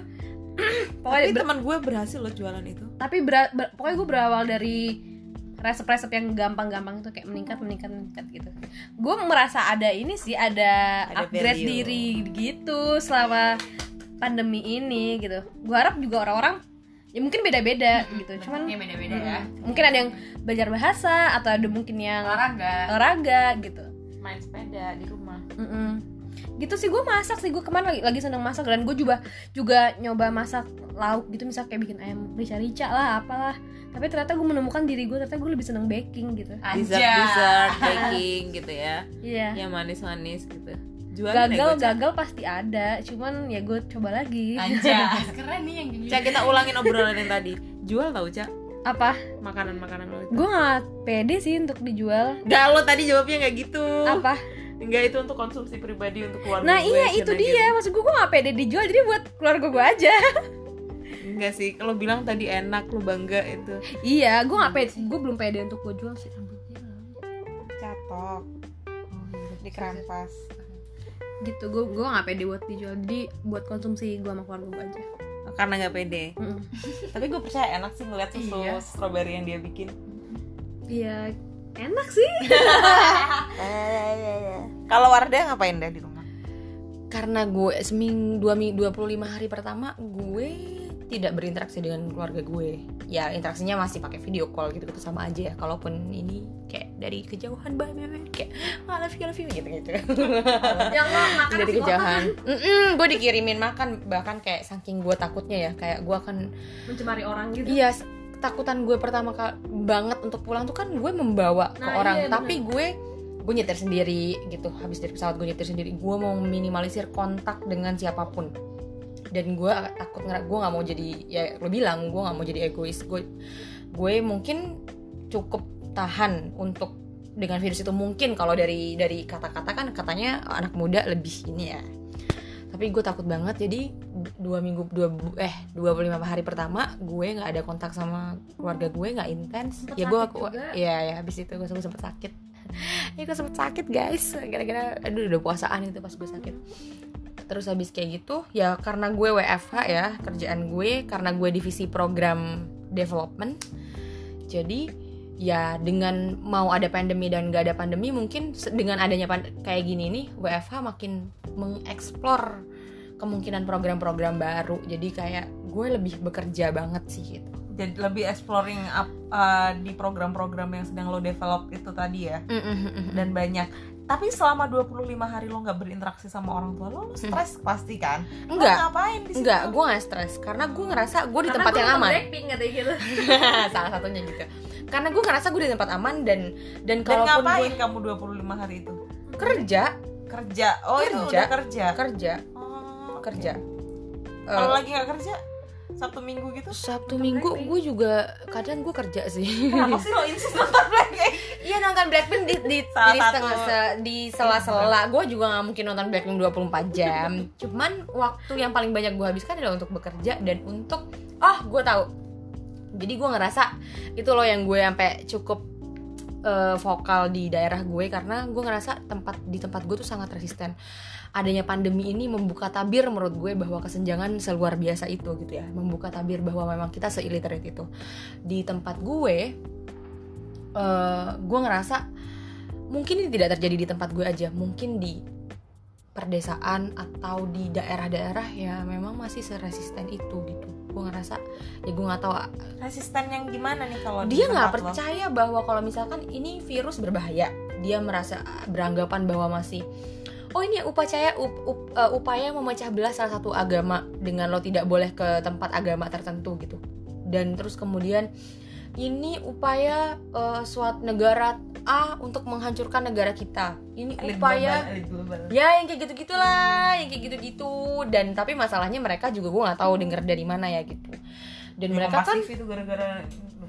Pokoknya tapi teman gue berhasil loh jualan itu. Tapi ber- pokoknya gue berawal dari resep-resep yang gampang-gampang itu kayak meningkat meningkat meningkat gitu. Gue merasa ada ini sih ada, Ada upgrade value. diri gitu selama pandemi ini gitu. Gue harap juga orang-orang ya mungkin beda-beda gitu cuman ya. beda beda ya mungkin ada yang belajar bahasa atau ada mungkin yang olahraga. olahraga gitu. Main sepeda di rumah. Mm-mm. gitu sih gue masak sih gue kemarin lagi, lagi seneng masak dan gue juga juga nyoba masak lauk gitu misal kayak bikin ayam rica-rica lah apalah tapi ternyata gue menemukan diri gue ternyata gue lebih seneng baking gitu. Dessert dessert baking gitu ya. Iya. Ya manis manis gitu jualan gagal gagal pasti ada. Cuman ya gue coba lagi. Anjas, keren nih yang gini. Cak kita ulangin obrolan yang tadi. Jual tau Cak? Apa? Makanan makanan lo itu gue nggak pede sih untuk dijual. Gak lo tadi jawabnya nggak gitu. Apa? Enggak itu untuk konsumsi pribadi untuk keluarga nah gue, iya itu gitu. dia. maksud gue gue nggak pede dijual jadi buat keluarga gue aja Enggak sih kalau bilang tadi enak lo bangga itu. Iya gue nggak pede gue belum pede untuk gue jual sih catok. Di kerampas gitu gue gue nggak pede buat dijual jadi buat konsumsi gue sama keluarga gue aja. Karena nggak pede? Mm. tapi gue percaya enak sih ngeliat susu Iya. strawberry yang dia bikin. Iya enak sih. kalau Wardah ngapain deh di rumah? Karena gue seminggu dua mi 25 hari pertama gue tidak berinteraksi dengan keluarga gue. Ya interaksinya masih pakai video call gitu gitu sama aja ya. Kalaupun ini kayak dari kejauhan bye. kayak I love you love you gitu gitu. Yang lo makan dari kejauhan. Mm-mm, gue dikirimin makan bahkan kayak saking gue takutnya ya kayak gue akan mencemari orang gitu. Iya, ketakutan gue pertama kali banget untuk pulang tuh kan gue membawa ke Nah, orang, iya, tapi gue gue nyetir sendiri gitu. Habis dari pesawat gue nyetir sendiri. Gue mau minimalisir kontak dengan siapa pun. Dan gue takut nggak gue nggak mau jadi ya lo bilang gue nggak mau jadi egois. Gue gue mungkin cukup tahan untuk dengan virus itu mungkin. Kalau dari dari kata-kata kan katanya anak muda lebih ini ya. Tapi gue takut banget jadi dua minggu dua eh 25 hari pertama gue nggak ada kontak sama keluarga gue nggak intens. Ya gue aku juga. ya ya habis itu gue sempet sakit. Ya gue sempet sakit guys. Gara-gara aduh udah puasaan itu pas gue sakit terus habis kayak gitu ya karena gue WFH ya kerjaan gue karena gue divisi program development. Jadi ya dengan mau ada pandemi dan gak ada pandemi mungkin dengan adanya kayak gini nih WFH makin mengeksplor kemungkinan program-program baru. Jadi kayak gue lebih bekerja banget sih gitu. Jadi lebih exploring up uh, di program-program yang sedang lo develop itu tadi ya? Dan banyak tapi selama 25 hari lo nggak berinteraksi sama orang tua lo, lo stres pasti kan? Lo enggak ngapain di situ? enggak gue gak stres. Karena gue ngerasa gue di tempat yang aman. Blackpink katanya gitu. salah satunya gitu. Karena gue ngerasa gue di tempat aman dan dan kalaupun ngapain gue kamu 25 hari itu? Kerja. Kerja. Oh itu Kerja. udah kerja? Kerja. Oh, kerja. Kalau Eh, lagi nggak kerja sabtu minggu gitu Sabtu Minggu gue juga kadang gue kerja sih kenapa sih lo insist nonton Blackpink Iya nonton Blackpink di di, Salah di setengah se- di sela-sela. Gue juga nggak mungkin nonton Blackpink 24 jam. Cuman waktu yang paling banyak gue habiskan adalah untuk bekerja dan untuk oh gue tahu. Jadi gue ngerasa itu loh yang gue sampai cukup eh, vokal di daerah gue karena gue ngerasa tempat di tempat gue tuh sangat resisten. Adanya pandemi ini membuka tabir menurut gue bahwa kesenjangan seluar biasa itu gitu ya. Membuka tabir bahwa memang kita seilliterate itu. Di tempat gue eh gue ngerasa mungkin ini tidak terjadi di tempat gue aja mungkin di perdesaan atau di daerah-daerah ya memang masih seresisten itu gitu gue ngerasa ya gue nggak tahu resisten yang gimana nih kalau di dia nggak tempat lo? percaya bahwa kalau misalkan ini virus berbahaya dia merasa beranggapan bahwa masih oh ini upaya up- up- eh, upaya memecah belah salah satu agama dengan lo tidak boleh ke tempat agama tertentu gitu. Dan terus kemudian ini upaya eh, suatu negara A untuk menghancurkan negara kita. Ini Elit upaya global, elit global. ya yang kayak gitu gitulah yang kayak gitu gitu dan tapi masalahnya mereka juga gue nggak tahu denger dari mana ya gitu. Dan Yang mereka kan itu gara-gara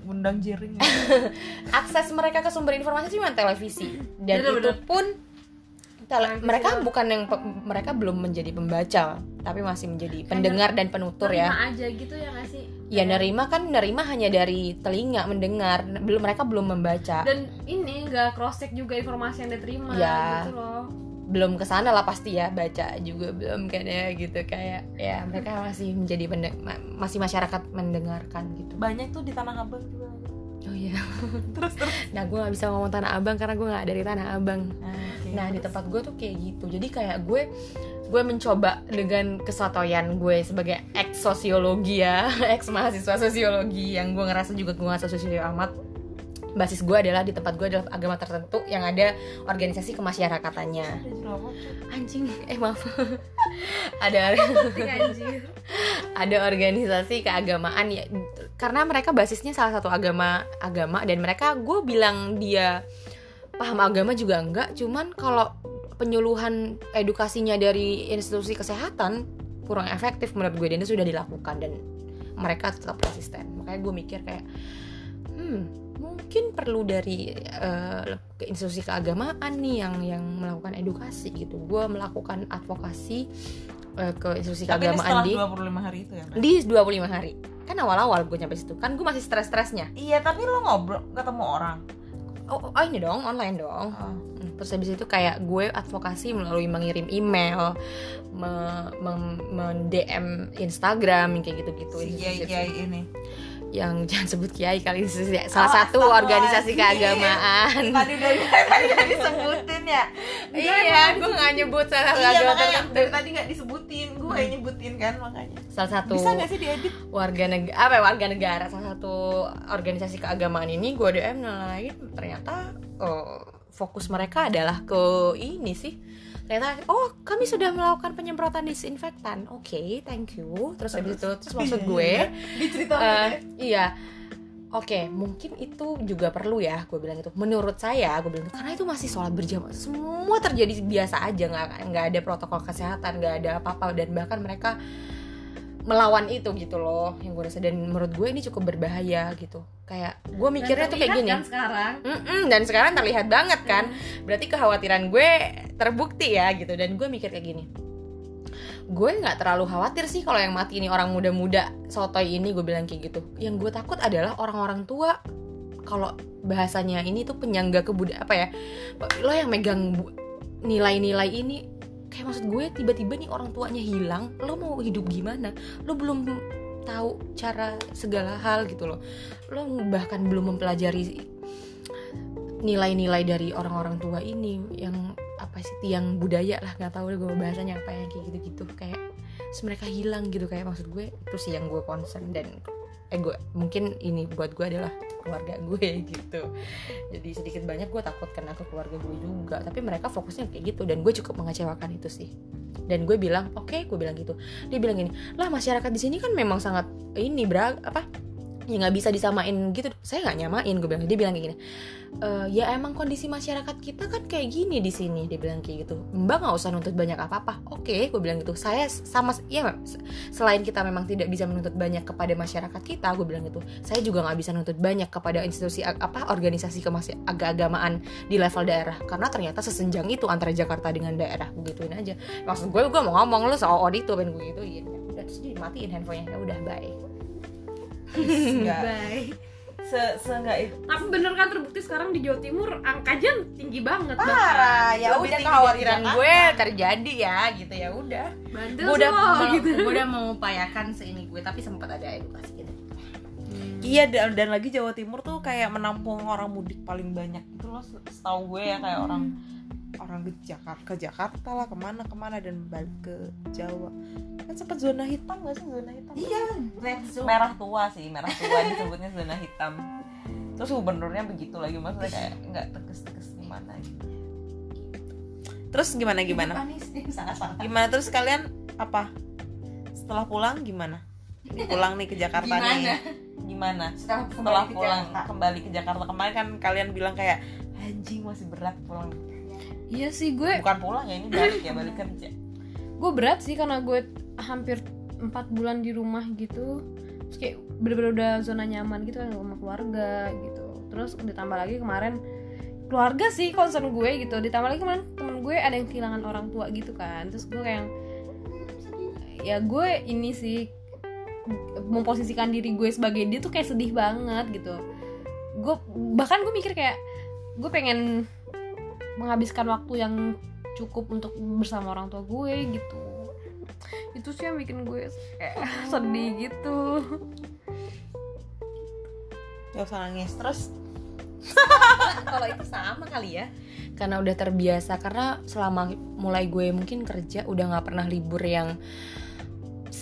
undang jiring akses mereka ke sumber informasi cuma televisi. Dan Bener, itu bener. pun tele- Televisi mereka bukan yang pe- mereka belum menjadi pembaca tapi masih menjadi pendengar dan penutur ya. Terima aja gitu ya nggak sih? Ya nerima kan nerima hanya dari telinga mendengar belum mereka belum membaca. Dan ini nggak cross check juga informasi yang diterima Ya. gitu loh. Belum ke sana lah pasti ya baca juga belum kan ya gitu. Kayak ya mereka masih menjadi masih masyarakat mendengarkan gitu. Banyak tuh di tanah abang juga oh iya. Terus terus? Nah gue nggak bisa ngomong tanah abang karena gue nggak dari tanah abang. Nah, oke, Nah di terus. tempat gue tuh kayak gitu. Jadi kayak gue gue mencoba dengan kesotoyan gue sebagai ex sosiologi ya. Ex mahasiswa sosiologi yang gue ngerasa juga gue nggak sosiologi amat basis gue adalah di tempat gue adalah agama tertentu yang ada organisasi kemasyarakatannya. Anjing eh maaf. Ada ada organisasi keagamaan ya karena mereka basisnya salah satu agama agama dan mereka gue bilang dia paham agama juga enggak cuman kalau penyuluhan edukasinya dari institusi kesehatan kurang efektif menurut gue dan itu sudah dilakukan dan mereka tetap resisten makanya gue mikir kayak hmm mungkin perlu dari ke institusi keagamaan nih yang yang melakukan edukasi gitu. Gue melakukan advokasi eh, ke institusi tapi keagamaan di 25 hari itu ya di 25 hari. Kan awal-awal gue nyampe situ. Kan gue masih stres-stresnya. Iya tapi lo ngobrol ketemu orang? Oh, oh ini dong online dong. Oh. Terus habis itu kayak gue advokasi melalui mengirim email me, mem- men-DM Instagram yang kayak gitu-gitu si ini yang jangan sebut kiai kali institusi salah Oh, satu organisasi astagfirullahaladzim. keagamaan. Tadi udah tadi disebutin ya. Iya gue nggak nyebut salah satu iya makanya dari tadi nggak disebutin. Gue yang nyebutin kan makanya. Salah satu bisa nggak sih diedit? warga negara apa ya, warga negara salah satu organisasi keagamaan ini gue DM lain ternyata eh, fokus mereka adalah ke ini sih ternyata oh kami sudah melakukan penyemprotan disinfektan. Oke thank you. Terus habis itu terus maksud gue. eh, iya. Oke, mungkin itu juga perlu ya, gue bilang itu. Menurut saya, gue bilang itu karena itu masih sholat berjamaah, semua terjadi biasa aja, nggak nggak ada protokol kesehatan, nggak ada apa-apa, dan bahkan mereka melawan itu gitu loh, yang gue rasa. Dan menurut gue ini cukup berbahaya gitu. Kayak gue mikirnya tuh kayak gini. kan sekarang. Mm-mm, dan sekarang terlihat banget kan. Berarti kekhawatiran gue terbukti ya gitu. Dan gue mikir kayak gini. Gue nggak terlalu khawatir sih kalau yang mati ini orang muda-muda sotoy ini gue bilang kayak gitu. Yang gue takut adalah orang-orang tua. Kalau bahasanya ini tuh penyangga kebudayaan apa ya lo yang megang nilai-nilai ini kayak maksud gue tiba-tiba nih orang tuanya hilang lo mau hidup gimana? Lo belum tahu cara segala hal gitu loh. Lo bahkan belum mempelajari nilai-nilai dari orang-orang tua ini yang apa sih tiang budaya lah nggak tahu gue bahasanya apa yang kayak gitu-gitu. Kayak mereka hilang gitu kayak maksud gue itu sih yang gue concern dan eh gue mungkin ini buat gue adalah keluarga gue gitu. Jadi sedikit banyak gue takut kena ke keluarga gue juga. Tapi mereka fokusnya kayak gitu dan gue cukup mengecewakan itu sih. Dan gue bilang oke gue bilang gitu. Dia bilang gini lah masyarakat di sini kan memang sangat ini bra apa ya nggak bisa disamain gitu. Saya nggak nyamain gue bilang. Dia bilang kayak gini "Eh, ya emang kondisi masyarakat kita kan kayak gini di sini. Dia bilang kayak gitu. Mbak nggak usah nuntut banyak apa apa oke gue bilang gitu. Saya sama ya selain kita memang tidak bisa menuntut banyak kepada masyarakat kita gue bilang gitu. Saya juga nggak bisa nuntut banyak kepada institusi apa organisasi kemasy- agama-agamaan di level daerah. Karena ternyata sesenjang itu antara Jakarta dengan daerah. Gue gituin aja. Maksud gue gue mau ngomong lu soal itu pengen gue gituin udah terus dimatiin handphonenya. Ya udah bye Nggak. Bye. se se itu Tapi bener kan terbukti sekarang di Jawa Timur angkanya tinggi banget parah ya Lebih udah kekhawatiran gue terjadi ya gitu ya udah Bandel gue udah mau, gitu. gue udah mengupayakan seini gue tapi sempat ada edukasi gitu Iya dan, dan lagi Jawa Timur tuh kayak menampung orang mudik paling banyak itu loh setahu gue ya kayak orang orang ke Jakarta ke Jakarta lah ke mana ke mana dan balik ke Jawa. Kan sempat zona hitam gak sih? Zona hitam. Iya, red zone. merah tua sih merah tua disebutnya zona hitam. Terus gubernurnya begitu lagi maksudnya kayak nggak tegas-tegas gimana gitu. Terus gimana gimana? gimana? Terus kalian apa? Setelah pulang gimana? Pulang nih ke Jakarta Gimana? nih. Gimana? Setelah, setelah kembali ke pulang Jakarta. kembali ke Jakarta. Kemarin kan kalian bilang kayak anjing masih berat pulang Iya sih gue bukan pulang ya ini balik ya balik kerja. Gue berat sih karena gue hampir empat bulan di rumah gitu. Terus kayak bener-bener udah zona nyaman gitu kan sama keluarga gitu. Terus ditambah lagi kemarin keluarga sih concern gue gitu. Ditambah lagi kemarin temen gue ada yang kehilangan orang tua gitu kan. Terus gue kayak ya gue ini sih memposisikan diri gue sebagai dia tuh kayak sedih banget gitu. Gue bahkan gue mikir kayak gue pengen menghabiskan waktu yang cukup untuk bersama orang tua gue gitu. Itu sih yang bikin gue kayak sedih gitu. Gak usah nangis terus. Kalau itu sama kali ya. Karena udah terbiasa karena selama mulai gue mungkin kerja udah nggak pernah libur yang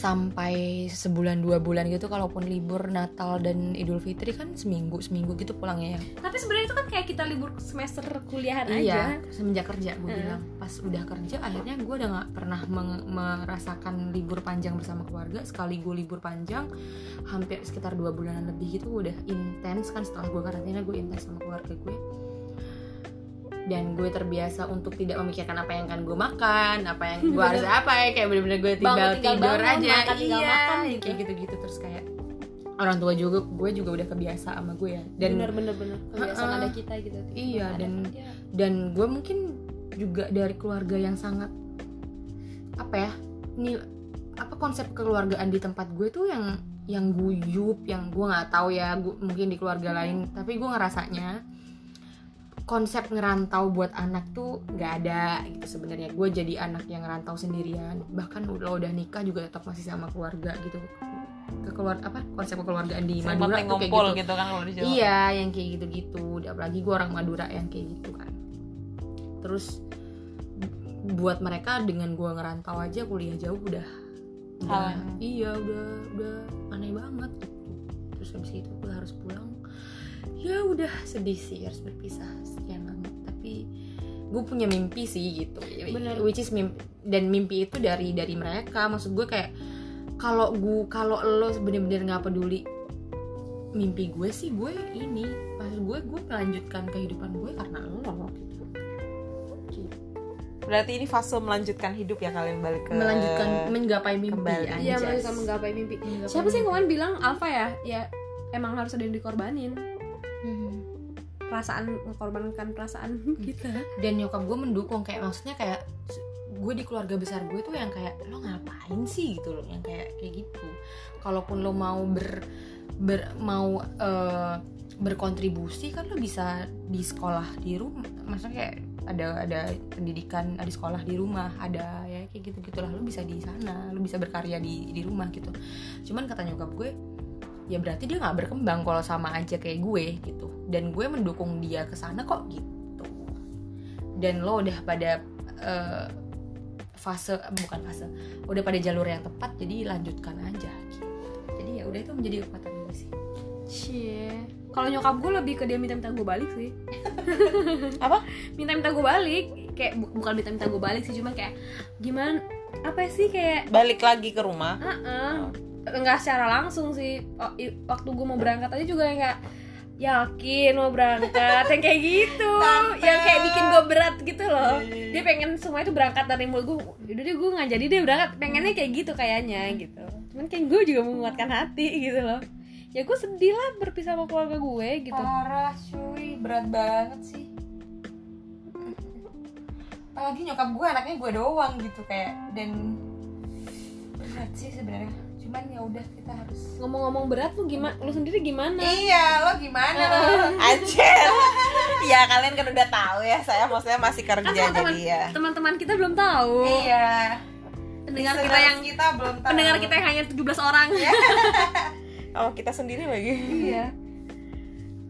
sampai sebulan dua bulan gitu kalaupun libur Natal dan Idul Fitri kan seminggu seminggu gitu pulangnya ya Tapi sebenarnya itu kan kayak kita libur semester kuliahan aja. iya semenjak kerja gue Heeh. bilang pas udah kerja akhirnya gue udah nggak pernah merasakan libur panjang bersama keluarga sekali gue libur panjang hampir sekitar dua bulanan lebih gitu udah intens kan setelah gue karantina gue intens sama keluarga gue dan gue terbiasa untuk tidak memikirkan apa yang akan gue makan apa yang gue harus apa ya kayak bener-bener gue tinggal, Bangun tinggal tidur bangun, aja makan tinggal iya makan gitu. kayak gitu-gitu terus kayak orang tua juga gue juga udah kebiasa sama gue ya dan bener bener bener kebiasaan Heeh. ada kita gitu Iya, Ada dan- dia. dan gue mungkin juga dari keluarga yang sangat apa ya ini apa konsep kekeluargaan di tempat gue tuh yang yang guyup yang gue nggak tahu ya gu- mungkin di keluarga lain tapi gue ngerasanya konsep ngerantau buat anak tuh nggak ada gitu sebenarnya gue jadi anak yang ngerantau sendirian bahkan lo udah nikah juga tetap masih sama keluarga gitu kekeluar apa konsep kekeluargaan di Sempat Madura tuh kayak gitu gitu kan kalau di Jawa Iya, yang kayak gitu-gitu. Apalagi gue orang Madura yang kayak gitu kan. Terus bu- buat mereka dengan gue ngerantau aja kuliah jauh udah, udah Hal. iya udah udah aneh banget gitu. Terus habis itu gue harus pulang. Ya udah sedih sih harus berpisah sekian lama. Tapi gue punya mimpi sih gitu. Bener. Which is mimpi dan mimpi itu dari dari mereka. Maksud gue kayak kalau gue kalau lo bener-bener nggak peduli mimpi gue sih gue ini pas gue gue melanjutkan kehidupan gue karena lo gitu berarti ini fase melanjutkan hidup ya kalian balik ke melanjutkan menggapai mimpi kembali. Iya melanjutkan menggapai mimpi. Menggapai Siapa sih yang kemarin bilang Alfa ya? Ya emang harus ada yang dikorbanin. Perasaan mengorbankan perasaan kita. dan nyokap gue mendukung kayak maksudnya kayak gue di keluarga besar gue tuh yang kayak lo ngapain sih? gitu loh yang kayak kayak gitu. Kalaupun lo mau ber, ber mau eh, berkontribusi kan lo bisa di sekolah di rumah maksudnya kayak ada ada pendidikan ada sekolah di rumah ada ya kayak gitu gitulah lo bisa di sana lo bisa berkarya di di rumah gitu. Cuman kata nyokap gue ya berarti dia nggak berkembang kalau sama aja kayak gue gitu dan gue mendukung dia ke sana kok gitu dan lo udah pada eh, fase bukan fase udah pada jalur yang tepat jadi lanjutkan aja gitu. jadi ya udah itu menjadi kekuatan gue sih Cie. Kalau nyokap gue lebih ke dia minta-minta gue balik sih. Apa? Minta-minta gue balik. Kayak bu- bukan minta-minta gue balik sih, cuma kayak gimana? Apa sih kayak? balik lagi ke rumah Heeh. Nggak secara langsung sih. O- i- waktu gue mau berangkat aja juga yang kayak yakin mau berangkat. Yang kayak gitu. Yang kayak bikin gue berat gitu loh. Dia pengen semua itu berangkat dari mulut gue udah deh gue nggak jadi deh berangkat. Pengennya kayak gitu kayaknya gitu. Cuman kayak gue juga menguatkan hati gitu loh. Ya gue sedih lah berpisah sama keluarga gue gitu. Parah cuy. Berat banget sih. Apalagi nyokap gue anaknya gue doang gitu kayak dan berat sih sebenarnya cuman ya udah kita harus ngomong-ngomong berat lu gimana lu sendiri gimana? Iya lo gimana? Lo Anjir. ya kalian kan udah tahu ya saya maksudnya masih kerja Kan teman-teman- jadi ya. teman-teman kita belum tahu. Iya. Pendengar kita yang kita belum tahu. pendengar kita yang hanya 17 orang. Oh kita sendiri lagi. iya.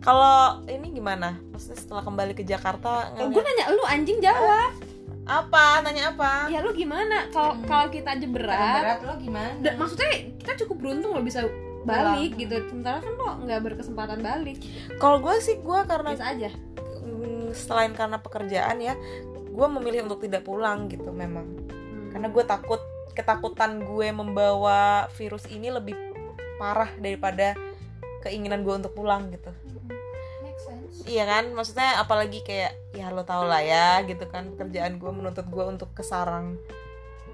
Kalau ini gimana? Maksudnya setelah kembali ke Jakarta gue ngeliat- nanya lu anjing jawab apa? Nanya apa? ya lu gimana kalau Hmm. kalau kita aja berat, berat lo gimana da- maksudnya kita cukup beruntung lo bisa balik gitu sementara kan lo nggak berkesempatan balik Kalau gue sih gue karena biasa aja mm, selain karena pekerjaan ya, gue memilih untuk tidak pulang gitu memang. Hmm. Karena gue takut ketakutan gue membawa virus ini lebih parah daripada keinginan gue untuk pulang gitu. Iya kan, maksudnya apalagi kayak ya lo tau lah ya gitu kan. Pekerjaan gue menuntut gue untuk kesarang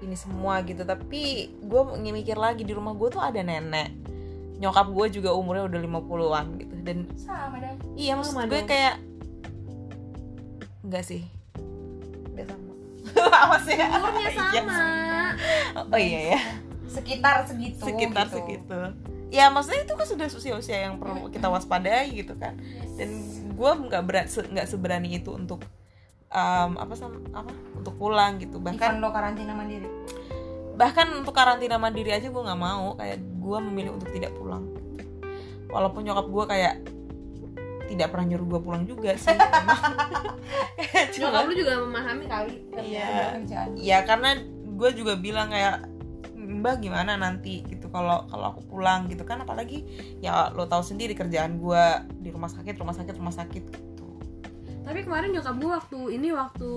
ini semua gitu. Tapi gue mikir lagi di rumah gue tuh ada nenek, nyokap gue juga umurnya udah 50-an gitu. Dan sama dong iya maksud Sama gue dong. kayak enggak sih. Enggak sama. Apa sih? Umurnya Iya sama sih. oh iya ya. Sekitar segitu sekitar gitu. segitu. Ya maksudnya itu kan sudah usia-usia yang perlu kita waspadai gitu kan. Dan gue nggak berat se- nggak seberani itu untuk um, apa sam apa untuk pulang gitu. Bahkan Even lo karantina mandiri? bahkan untuk karantina mandiri aja gue nggak mau. Kayak gue memilih untuk tidak pulang. Walaupun nyokap gue kayak tidak pernah nyuruh gue pulang juga sih. Nyokap lu juga memahami kali Iya. kerjaan ya karena gue juga bilang kayak mbak gimana nanti? gitu kalau kalau aku pulang gitu kan apalagi ya lo tahu sendiri kerjaan gue di rumah sakit rumah sakit rumah sakit gitu. Tapi kemarin nyokap gue waktu ini waktu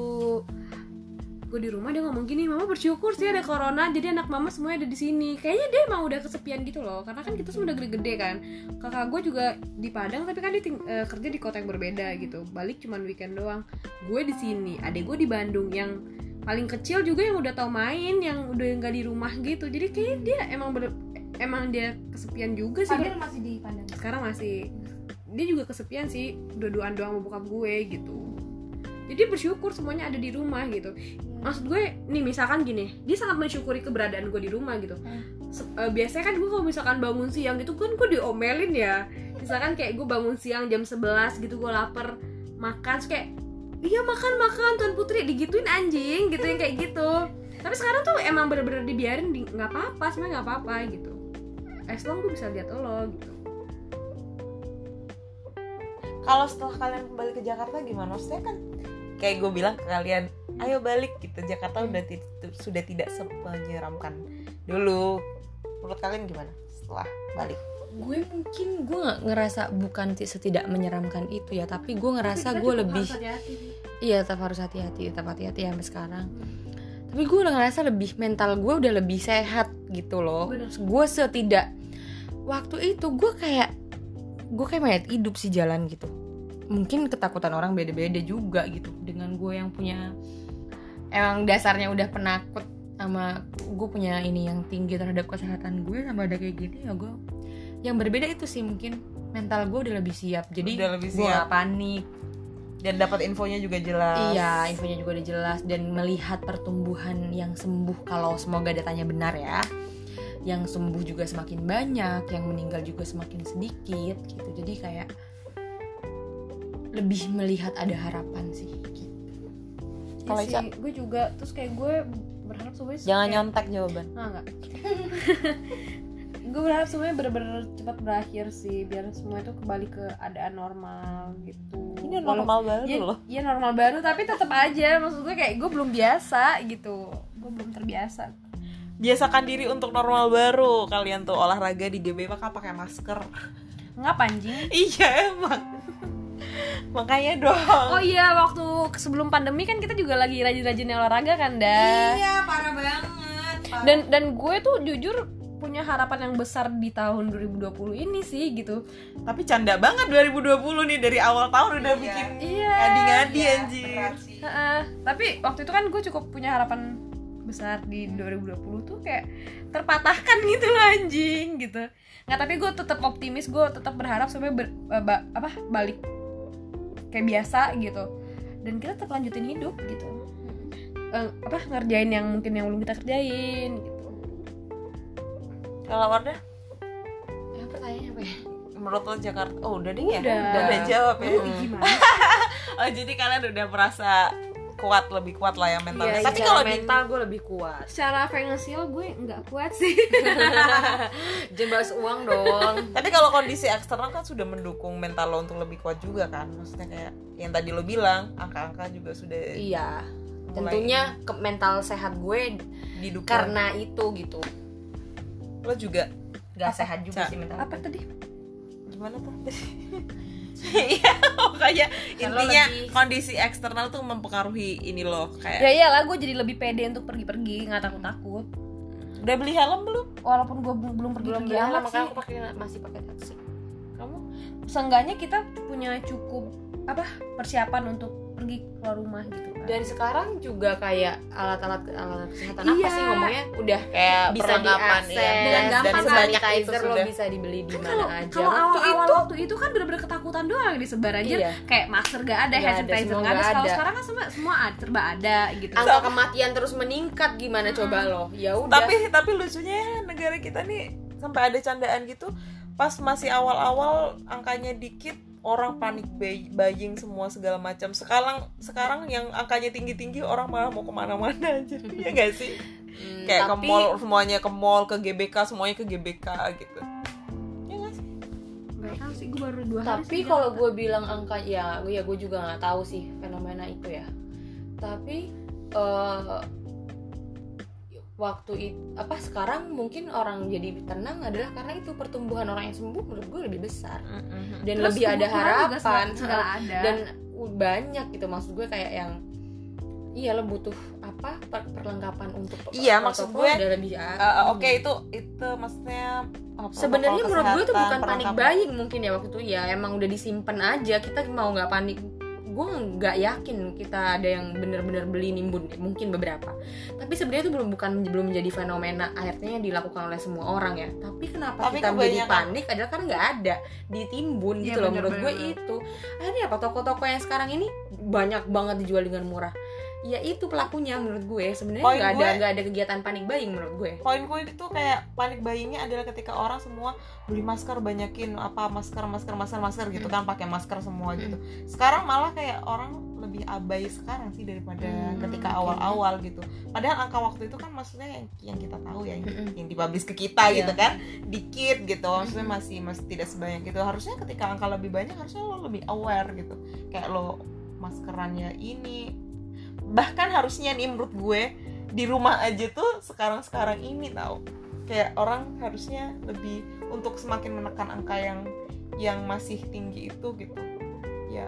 gue di rumah dia ngomong gini mama bersyukur sih ada corona jadi anak mama semuanya ada di sini. Kayaknya dia emang udah kesepian gitu loh karena kan kita semua udah gede-gede kan. Kakak gue juga di Padang tapi kan dia ting- eh, kerja di kota yang berbeda gitu. Balik cuman weekend doang. Gue di sini adek gue di Bandung yang paling kecil juga yang udah tau main yang udah nggak di rumah gitu. Jadi kayaknya dia emang bener emang dia kesepian juga sih. Fadil masih di Padang. Sekarang masih. Dia juga kesepian sih dua-duaan doang sama bokap gue gitu. Jadi bersyukur semuanya ada di rumah gitu maksud gue nih misalkan gini dia sangat mensyukuri keberadaan gue di rumah gitu. Se- eh, biasanya kan gue kalau misalkan bangun siang gitu kan gue diomelin ya. Misalkan kayak gue bangun siang jam 11 gitu gue lapar makan terus kayak iya makan makan tuan putri digituin anjing gitu yang kayak gitu. Tapi sekarang tuh emang bener-bener dibiarin di- nggak apa-apa sebenarnya nggak apa-apa gitu. As long gue bisa lihat lo gitu. Kalau setelah kalian kembali ke Jakarta gimana? Maksudnya kan kayak gue bilang ke kalian ayo balik gitu. Jakarta udah ti- sudah tidak semenyeramkan dulu. Menurut kalian gimana setelah balik? Gue mungkin gue nggak ngerasa bukan ti- setidak menyeramkan itu ya tapi gue ngerasa Tapi gue lebih iya tetap harus hati-hati tetap hati-hati sampai sekarang. Tapi gue udah ngerasa lebih mental gue udah lebih sehat gitu loh. Bener. gue setidak waktu itu gue kayak gue kayak mayat hidup sih jalan gitu mungkin ketakutan orang beda-beda juga gitu dengan gue yang punya emang dasarnya udah penakut sama gue punya ini yang tinggi terhadap kesehatan gue sama ada kayak gini ya gue yang berbeda itu sih mungkin mental gue udah lebih siap jadi Udah lebih gue siap. gak panik dan dapat infonya juga jelas Iya, infonya juga udah jelas dan melihat pertumbuhan yang sembuh kalau semoga datanya benar ya. Yang sembuh juga semakin banyak, yang meninggal juga semakin sedikit gitu. Jadi kayak lebih melihat ada harapan sih. Gitu. Kalau Iya sih, gue juga terus kayak gue berharap semuanya jangan kayak- nyontek jawaban Nah, enggak. gue berharap semuanya bener-bener cepat berakhir sih biar semua itu kembali ke keadaan normal gitu. ini Walau- normal baru ya, loh ya normal baru tapi tetap aja maksud gue kayak gue belum biasa gitu. Gue belum terbiasa. biasakan diri untuk normal baru kalian tuh olahraga di GB maka pakai masker Ngapa anjing? iya emang makanya dong Oh iya, waktu sebelum pandemi kan kita juga lagi rajin-rajin olahraga kan, dah. Iya, parah banget. Dan dan gue tuh jujur punya harapan yang besar di tahun 2020 ini sih gitu tapi canda banget 2020 nih dari awal tahun udah Iya. bikin iya ngadi-ngadi Iya, anjir. Heeh. tapi waktu itu kan gue cukup punya harapan besar di 2020 tuh kayak terpatahkan gitu loh anjing gitu nggak tapi gue tetap optimis gue tetap berharap supaya ber- eh, ba- apa balik kayak biasa gitu. Dan kita tetap lanjutin hidup gitu. Eh, apa ngerjain yang mungkin yang belum kita kerjain gitu. Kalau Wardah? Ya pertanyaannya apa ya menurut lo Jakarta? Oh udah deh ya? Udah. udah jawab ya? Gimana? Oh jadi kalian udah merasa kuat lebih kuat lah ya mentalnya. Iya, tapi secara kalau di mental gue lebih kuat. Secara finansial gue nggak kuat sih. Bahas uang dong. Tapi kalau kondisi eksternal kan sudah mendukung mental lo untuk lebih kuat juga kan. Maksudnya kayak yang tadi lo bilang angka-angka juga sudah iya. tentunya ke mental sehat gue didukung. karena itu gitu. Lo juga gak sehat juga Ca? sih mental apa tadi? Gimana tuh iya Kalau intinya lebih- kondisi eksternal tuh mempengaruhi ini loh ya kayak iyalah gue jadi lebih pede untuk pergi-pergi nggak takut-takut. Udah beli helm belum? Walaupun gue belum belum belum pergi-pergi bilang amat makanya sih. aku pakai masih pakai taksi. Kamu? Seenggaknya kita punya cukup apa persiapan untuk pergi keluar rumah gitu kan. Dan sekarang juga kayak alat-alat alat kesehatan apa Iya. sih ngomongnya? Udah kayak bisa perlengkapan diakses. Ya Dan dan, gampang dan sebanyak itu sanitizer lo sudah. bisa dibeli di kan mana kalau aja. kalau Waktu awal-awal itu- waktu itu kan bener-bener ketakutan doang disebar aja. Iya. kayak masker gak ada, Nggak hand ada, sanitizer nggak ada. Kalau sekarang kan semua semua ada, serba ada gitu. angka kematian terus meningkat gimana coba lo? Ya udah. Tapi tapi lucunya ya negara kita nih sampai ada candaan gitu. Pas masih awal-awal angkanya dikit orang panik buy- buying semua segala macam. Sekarang sekarang yang angkanya tinggi-tinggi orang malah mau ke mana-mana aja. Iya gak sih? Hmm, kayak ke tapi mall semuanya ke mall ke GBK semuanya ke GBK gitu. Ya gak sih? Gak tahu sih gue baru dua hari. tapi kalau gue bilang angka ya ya gue juga nggak tahu sih fenomena itu ya. Tapi eh, waktu itu apa sekarang mungkin orang jadi tenang adalah karena itu pertumbuhan orang yang sembuh menurut gue lebih besar. Dan Terus lebih ada juga harapan. segala- segala ada. dan banyak gitu maksud gue kayak yang iya lo butuh apa per- perlengkapan untuk Iya, maksud gue, udah lebih Uh, Oke itu itu maksudnya uh, sebenarnya menurut gue itu bukan panik buying mungkin ya waktu itu. Ya emang udah disimpan aja. Kita mau nggak panik gue nggak yakin kita ada yang bener-bener beli nimbun deh. mungkin beberapa. Tapi sebenarnya itu belum bukan belum menjadi fenomena akhirnya dilakukan oleh semua orang ya. Tapi kenapa Tapi kita menjadi panik adalah karena nggak ada ditimbun Iya, gitu loh bener, menurut gue itu. Akhirnya apa toko-toko yang sekarang ini banyak banget dijual dengan murah ya itu pelakunya menurut gue. Sebenarnya Poin nggak ada gue- nggak ada kegiatan panik buying menurut gue. Poin-poin itu kayak panik buyingnya adalah ketika orang semua beli masker banyakin apa masker masker masker masker gitu kan pakai masker semua gitu. Sekarang malah kayak orang lebih abai sekarang sih daripada Hmm, ketika awal-awal gitu. Padahal angka waktu itu kan maksudnya yang, yang kita tahu ya yang, Mm-mm. yang dipublish ke kita Iya. gitu kan dikit gitu. Maksudnya masih masih tidak sebanyak gitu harusnya ketika angka lebih banyak harusnya lo lebih aware gitu. Kayak lo maskerannya ini bahkan harusnya nih menurut gue di rumah aja tuh sekarang-sekarang ini tau. Kayak orang harusnya lebih untuk semakin menekan angka yang yang masih tinggi itu gitu. Ya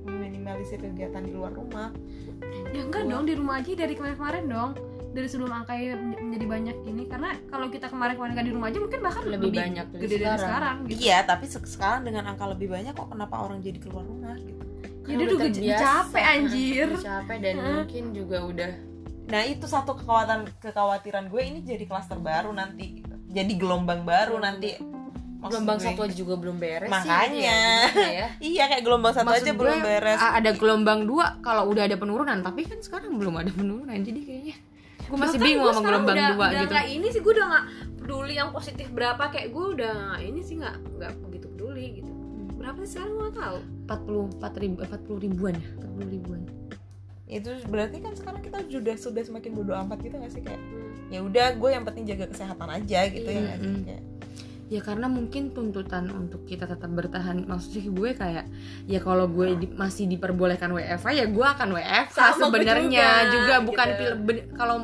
meminimalisir kegiatan di luar rumah. Ya enggak dong di rumah aja dari kemarin-kemarin dong. Dari sebelum angkanya men- menjadi banyak ini karena kalau kita kemarin-kemarin nggak di rumah aja mungkin bahkan Lebih lebih, banyak dari gede dari sekarang. sekarang gitu. iya tapi se- sekarang dengan angka lebih banyak kok kenapa orang jadi keluar rumah gitu Jadi Karena udah terbiasa. capek, anjir. Udah capek dan Heeh. mungkin juga udah nah itu satu kekhawatiran kekhawatiran gue ini jadi klaster baru nanti jadi gelombang baru nanti Maksud gelombang gue. satu aja juga belum beres Makanya. sih ya, ya. iya kayak gelombang satu Maksud aja gue, belum beres ada gelombang dua kalau udah ada penurunan tapi kan sekarang belum ada penurunan jadi kayaknya gue masih Bahkan bingung gua sama gelombang udah, dua udah gitu nggak ini sih gue udah nggak peduli yang positif berapa kayak gue udah ini sih nggak nggak begitu peduli gitu berapa sih? Sekarang gue nggak tahu. 44 ribu 40 ribuan ya. 40 ribuan. Itu berarti kan sekarang kita sudah sudah semakin bodoh amat gitu gak sih? Kayak ya udah gue yang penting jaga kesehatan aja gitu ya sih? Mm-mm. kayak ya karena mungkin tuntutan untuk kita tetap bertahan maksudnya gue kayak ya kalau gue di- masih diperbolehkan WFH ya gue akan WFH Sama gue sebenarnya. juga, juga, bukan gitu. kalau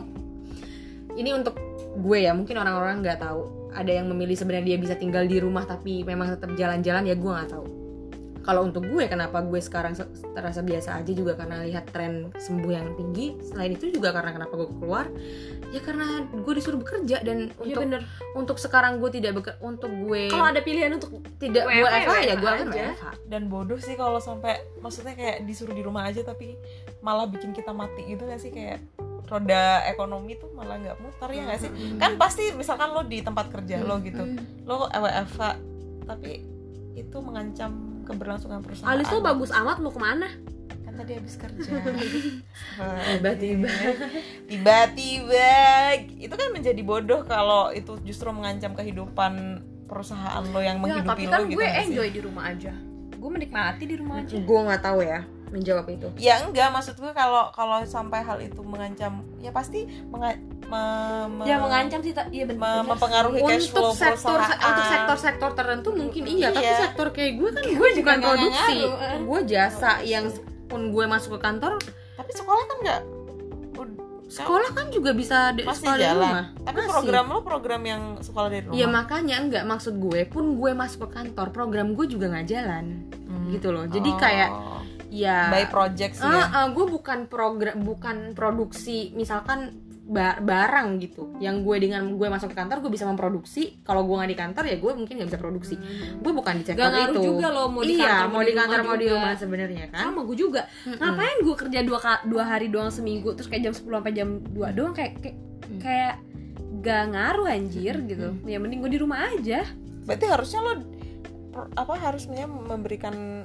ini untuk gue ya mungkin orang-orang nggak tahu ada yang memilih sebenarnya dia bisa tinggal di rumah tapi memang tetap jalan-jalan ya gue nggak tahu. Kalau untuk gue kenapa gue sekarang se- terasa biasa aja juga karena lihat tren sembuh yang tinggi. Selain itu juga karena kenapa gue keluar? Ya karena gue disuruh bekerja dan Iya untuk bener. untuk sekarang gue tidak beker untuk gue Kalau ada pilihan untuk tidak WFH, gue WFH ya gue akan. WFH dan bodoh sih kalau sampai maksudnya kayak disuruh di rumah aja tapi malah bikin kita mati gitu gak sih? Kayak roda ekonomi tuh malah nggak muter ya nggak sih? Kan pasti misalkan lo di tempat kerja lo gitu lo WFH tapi itu mengancam keberlangsungan perusahaan. Alis lo bagus amat mau ke mana? kan tadi habis kerja. Tiba-tiba. tiba-tiba. Itu kan menjadi bodoh kalau itu justru mengancam kehidupan perusahaan lo yang Ya, menghidupi tapi lo kan gitu gue enjoy di rumah aja. Gue menikmati di rumah aja. gue nggak tahu ya menjawab itu ya enggak maksud gue kalau kalau sampai hal itu mengancam ya pasti menga- me- me- Ya mengancam sih, ta- iya me- benar. mempengaruhi cash flow untuk sektor perusahaan untuk sektor-sektor tertentu mungkin iya, tapi Iya. sektor kayak gue kan gue juga bukan produksi ngaruh. gue jasa yang pun gue masuk ke kantor tapi sekolah kan enggak sekolah kan juga bisa di masih sekolah jalan rumah tapi Masih. program lo program yang sekolah dari rumah Iya makanya enggak maksud gue pun gue masuk ke kantor program gue juga nggak jalan Hmm. gitu loh jadi Oh. kayak ya by project sih Ah, ya. Ah, gue bukan program bukan produksi misalkan ba- barang gitu. Yang gue dengan gue masuk ke kantor gue bisa memproduksi. Kalau gue nggak di kantor ya gue mungkin nggak bisa produksi. Gue bukan di sektor Gak ngaruh itu. juga lo mau di iya kantor mau di kantor mau di rumah sebenarnya kan. Sama gue juga. Ngapain gue kerja dua dua hari doang seminggu terus kayak jam 10 sampai jam 2 doang? Kayak kayak, Hmm. kayak gak ngaruh anjir gitu. Ya mending gue di rumah aja. Berarti harusnya lo apa harusnya memberikan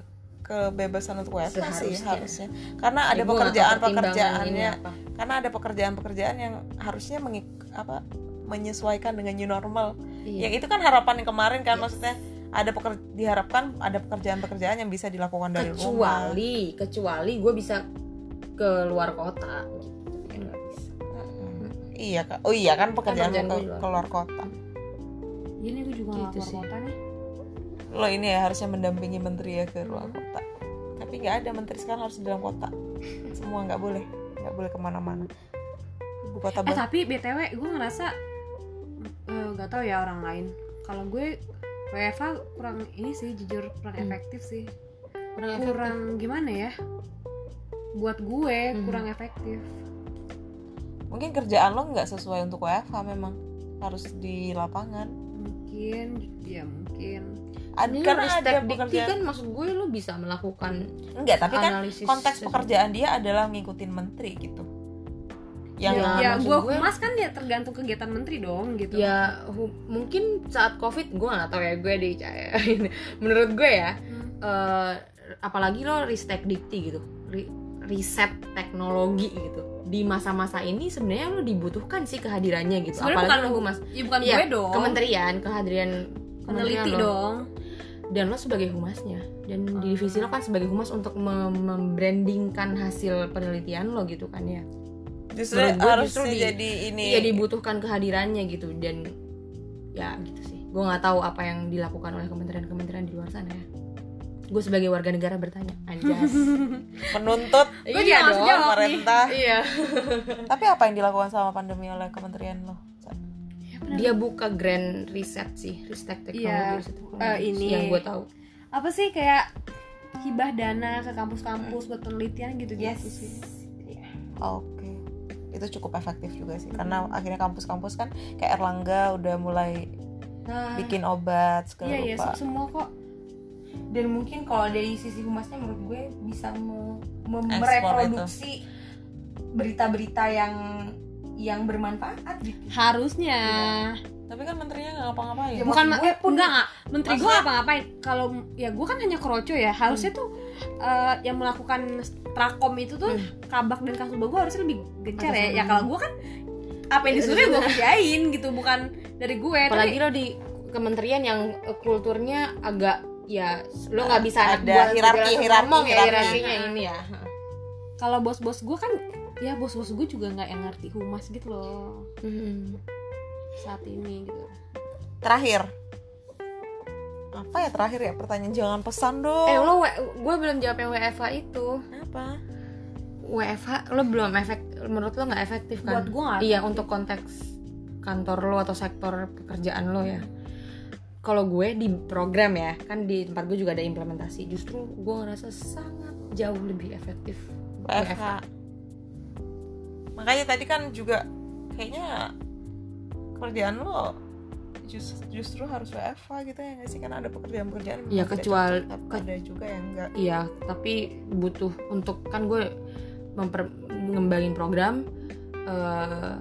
kebebasan untuk WFH sih harusnya. Karena ada Ya, pekerjaan pekerjaannya. karena ada pekerjaan-pekerjaan yang harusnya mengik apa menyesuaikan dengan new normal. Iya. yang itu kan harapan yang kemarin kan maksudnya ada peker, diharapkan ada pekerjaan-pekerjaan yang bisa dilakukan dari rumah. Kecuali kecuali gue bisa ke luar kota gitu kan bisa. Mm-mm. iya kak. Oh iya kan pekerjaan pekerjaan ke, luar keluar kota. Ini gue juga Gitu keluar sih. kota nih lo ini ya harusnya mendampingi menteri ya ke luar kota. Tapi nggak ada menteri sekarang harus di dalam kota. Semua nggak boleh nggak boleh ke mana-mana. Ibu kota eh tapi btw gue ngerasa eh, nggak tahu ya orang lain. Kalau gue WFH kurang ini sih jujur kurang Hmm. efektif sih. Kurang kurang gimana ya? Buat gue Hmm. kurang efektif. Mungkin kerjaan lo nggak sesuai untuk WFH memang. Harus di lapangan. Mungkin ya mungkin Ad- Ini karena Ristek ada Dikti pekerjaan. kan maksud gue lo bisa melakukan enggak tapi kan analisis konteks pekerjaan dia adalah ngikutin menteri gitu. Yang Ya, ya maksud gue gue- humas kan ya tergantung kegiatan menteri dong gitu. Ya mungkin saat covid gue nggak tahu ya gue di menurut gue ya Hmm. eh, apalagi lo ristek dikti gitu ri- riset teknologi gitu. Di masa-masa ini sebenarnya lo dibutuhkan sih kehadirannya gitu Sebenarnya apalagi bukan lo humas. ya bukan Iya, gue dong. kementerian kehadiran kementerian peneliti lo. dong. Dan lo sebagai humasnya. Dan di divisi lo kan sebagai humas untuk mem- membrandingkan hasil penelitian lo gitu kan ya. Justru justru di- jadi ini. iya dibutuhkan kehadirannya gitu. Dan ya gitu sih. Gue nggak tahu apa yang dilakukan oleh kementerian-kementerian di luar sana ya. Gue sebagai warga negara bertanya anjas. Bisa jawab nih. pemerintah. Iya. Tapi apa yang dilakukan sama pandemi oleh kementerian lo dia buka grand reset sih riset teknologi Iya, riset teknologi eh, ini. yang gue tahu. apa sih kayak hibah dana ke kampus-kampus buat penelitian gitu gitu sih. Oke. Itu cukup efektif juga sih karena akhirnya kampus-kampus kan kayak Erlangga udah mulai nah. bikin obat segala iya iya rupa. se- semua kok. Dan mungkin kalau dari sisi humasnya menurut gue bisa mereproduksi berita-berita yang yang bermanfaat gitu. Harusnya. Tapi kan menterinya nggak ngapa-ngapain. Ya, bukan ma- gue eh, enggak enggak. Menteri gue apa ngapain kalau ya gue kan hanya kroco ya. Harusnya tuh eh, yang melakukan trakom itu tuh kabak dan kasubag gue harusnya lebih gencar ya. Ya kalau gue kan apa yang disuruh gue kerjain gitu bukan dari gue. Apalagi tapi lo di kementerian yang eh, kulturnya agak ya lo nggak bisa anak Ada buah hierarki- hierarki- ya hierarki. hierarkinya ini ya. Kalau bos-bos gue kan ya bos-bos gue juga nggak yang ngerti humas gitu loh. Hmm. saat ini gitu. Terakhir. Apa ya terakhir ya? Pertanyaan jangan pesan dong. Eh lo gue belum jawab yang WFH itu. Apa? WFH lo belum efek menurut lo nggak efektif kan? Buat gue iya untuk konteks kantor lo atau sektor pekerjaan lo ya. Kalau gue di program ya kan di tempat gue juga ada implementasi. Justru gue ngerasa sangat jauh lebih efektif WFH makanya tadi kan juga kayaknya kerjaan lo just- justru harus WFH gitu ya nggak sih? Kan ada pekerjaan-pekerjaan Iya, tidak kecuali- cocok, tapi ada juga yang enggak Iya, tapi butuh untuk kan gue memper ngembangin program eh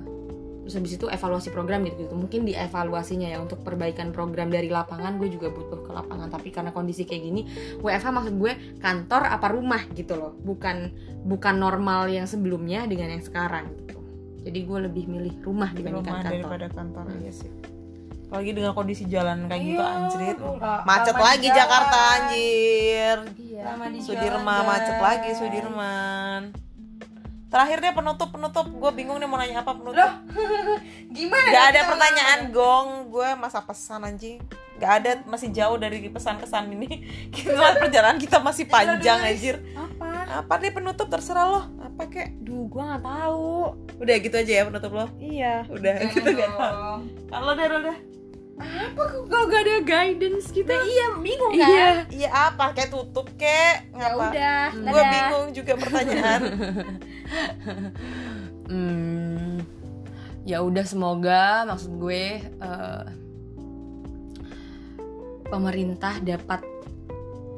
terus habis itu evaluasi program gitu gitu. Mungkin di evaluasinya ya untuk perbaikan program dari lapangan gue juga butuh ke lapangan. Tapi karena kondisi kayak gini, WFH maksud gue kantor apa rumah gitu loh. Bukan bukan normal yang sebelumnya dengan yang sekarang gitu. Jadi gue lebih milih rumah di dibandingkan rumah kantor. daripada kantor Hmm. iya sih apalagi dengan kondisi jalan kayak gitu Iya, anjrit nggak- macet lagi jalan. Jakarta anjir Iya. Sudirman jalan, macet lagi Sudirman terakhir deh penutup penutup gue bingung nih mau nanya apa penutup. Gimana? Gak ada pertanyaan gong. Gue masa pesan anjing. Gak ada masih jauh dari pesan-kesan ini. Kita perjalanan kita masih panjang anjir. Apa? Apa nih penutup? Terserah lo. Apa kek? Duh gua nggak tahu. Udah gitu aja ya penutup lo? Iya. Udah gitu gak tau Kalau udah udah Kalau gak ada guidance gitu. nah iya bingung kan? Iya. Iya apa? Kayak tutup kek ya Ngapa? udah Gue bingung juga pertanyaan. Hmm, ya udah semoga maksud gue eh, pemerintah dapat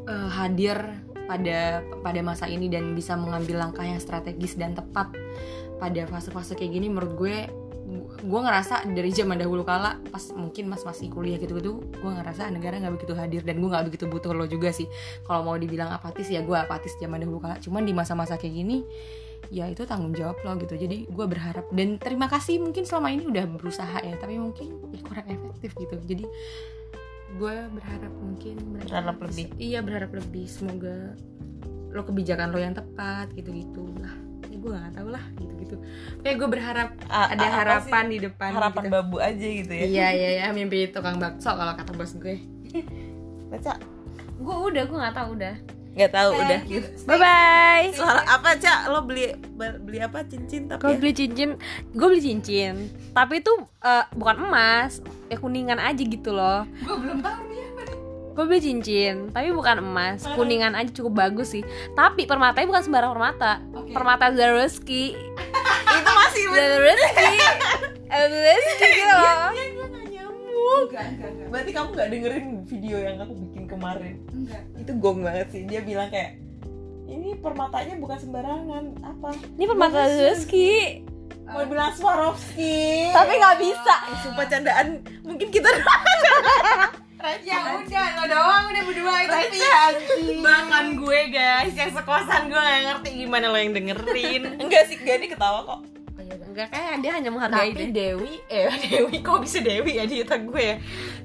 eh, hadir pada pada masa ini dan bisa mengambil langkah yang strategis dan tepat pada fase-fase kayak gini menurut gue gue ngerasa dari zaman dahulu kala pas mungkin mas masih kuliah gitu gitu gue ngerasa negara nggak begitu hadir dan gue nggak begitu butuh lo juga sih. Kalau mau dibilang apatis ya gue apatis zaman dahulu kala. Cuman di masa-masa kayak gini ya itu tanggung jawab lo gitu. Jadi gue berharap dan terima kasih mungkin selama ini udah berusaha ya tapi mungkin ya kurang efektif gitu. Jadi gue berharap mungkin mereka Berharap lebih. iya berharap lebih. Semoga lo kebijakan lo yang tepat gitu gitu lah gue nggak tahu lah gitu gitu kayak gue berharap A- ada harapan sih? di depan Harapan gitu. babu aja gitu ya. Iya iya iya mimpi tukang bakso kalau kata bos gue. Baca. Gua udah gua nggak tahu udah. Gak tahu udah. bye bye Suara apa Cak? Lo beli beli apa? Cincin tapi Gue ya? beli cincin, gue beli cincin, tapi itu eh, bukan emas, ya kuningan aja gitu loh. gue belum tahu nih Gue beli cincin, tapi bukan emas, kuningan aja cukup bagus sih. Tapi permatanya bukan sembarang permata, Oke. permata Swarovski, itu masih Swarovski, Swarovski gitu loh. Iya, gak nyambung. Enggak enggak enggak. Berarti kamu gak dengerin video yang aku bikin kemarin? Enggak. Itu gong banget sih. Dia bilang kayak Ini permatanya bukan sembarangan. Apa? Ini permata Swarovski, Mau bilang Swarovski. Tapi nggak bisa. Eh, Sumpah candaan. Mungkin kita ya udah lo doang udah berdua itu bahkan gue guys yang sekosan gue gak ngerti gimana lo yang dengerin Enggak sih Gani ketawa kok Enggak kayak dia hanya menghargai tapi deh. Dewi eh Dewi kok bisa Dewi ya di otak gue ya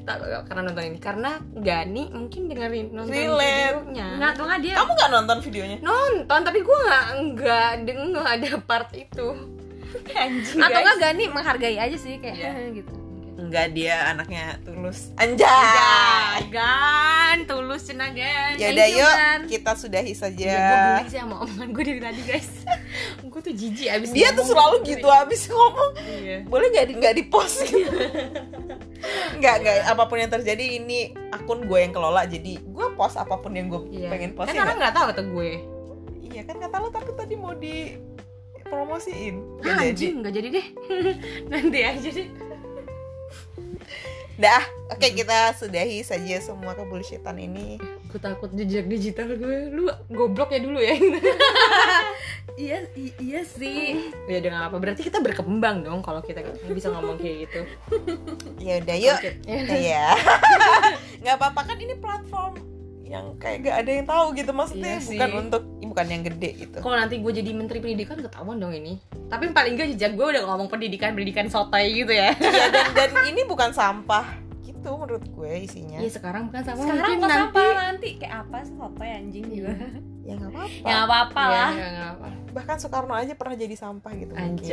Tak- karena nonton ini karena Gani mungkin dengerin nonton Relate. videonya Enggak tuh nggak dia. Kamu gak nonton videonya? nonton tapi gue nggak nggak denger ada part itu anjing Atau enggak Gani menghargai aja sih kayak Iya. gitu. Enggak dia anaknya tulus. Anjay! Gan, tulus cenagan Ya udah yuk. Kita sudahi saja. Ya, gue geli sih sama omongan gue dari tadi guys. Gue tuh jijik abis Dia tuh selalu gitu. habis ngomong. Iya. Boleh gak di nggak di post gitu nggak nggak. Apa pun yang terjadi ini akun gue yang kelola jadi gue post apa pun yang gue Iya. pengen post Kan ya. orang nggak? nggak tahu kata gue. Iya kan kata lo tapi tadi mau di promosiin. Ah, Gak jadi. Anjing nggak jadi deh. Nanti aja deh dah oke kita sudahi saja semua kebullshitan ini. Gue takut jejak digital gue. Lu goblok ya dulu ya. Iya iya sih. Ya nggak apa Berarti kita berkembang dong Kalau kita bisa ngomong kayak gitu. Ya udah yuk. Oke. iya nggak apa-apa kan ini platform yang kayak gak ada yang tahu gitu maksudnya Iya sih. bukan untuk bukan yang gede gitu Kalau nanti gue jadi menteri pendidikan ketahuan dong ini Tapi paling gak jejak gue udah ngomong pendidikan-pendidikan sotoy gitu ya Iya dan dan ini bukan sampah gitu menurut gue isinya Iya sekarang bukan sama Sekarang mungkin kok nanti sampah nanti kayak apa sih foto ya anjing juga. ya nggak apa-apa Ya nggak apa-apa Iya, lah. apa. bahkan Soekarno aja pernah jadi sampah gitu mungkin.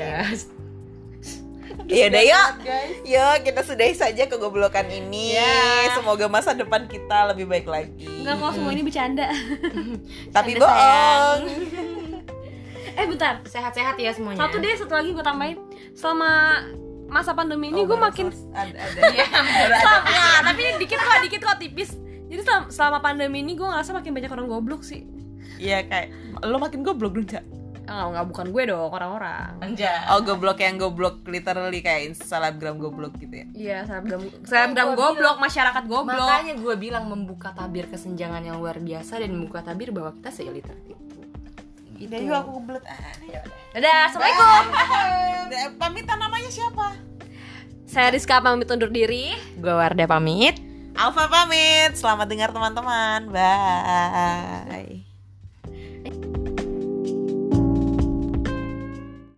Anjas ya udah yuk. yuk kita sudahi saja kegoblokan ini. Ya. semoga masa depan kita lebih baik lagi. Enggak kok semua ini bercanda. tapi bohong. Eh bentar. Sehat-sehat ya semuanya. Satu deh satu lagi gue tambahin. Selama masa pandemi ini Oh, gue makin ada ada baru ada selama, nah, tapi ini dikit kok dikit kok tipis. Jadi selama, selama pandemi ini gue ngerasa makin banyak orang goblok sih. Iya kayak lo makin goblok dong cak Enggak, enggak bukan gue dong, orang-orang. Anjay. Oh goblok yang goblok literally kayak selebgram goblok gitu ya? Iya, selebgram selebgram gua goblok, masyarakat goblok. Makanya gue bilang membuka tabir kesenjangan yang luar biasa dan membuka tabir bahwa kita seiliter itu Udah yuk aku kebelet ah, nih. Dadah, Assalamualaikum. Eh, Pamitan namanya siapa? Saya Rizka pamit undur diri. Gue Wardah pamit. Alfa pamit. Selamat dengar teman-teman. Bye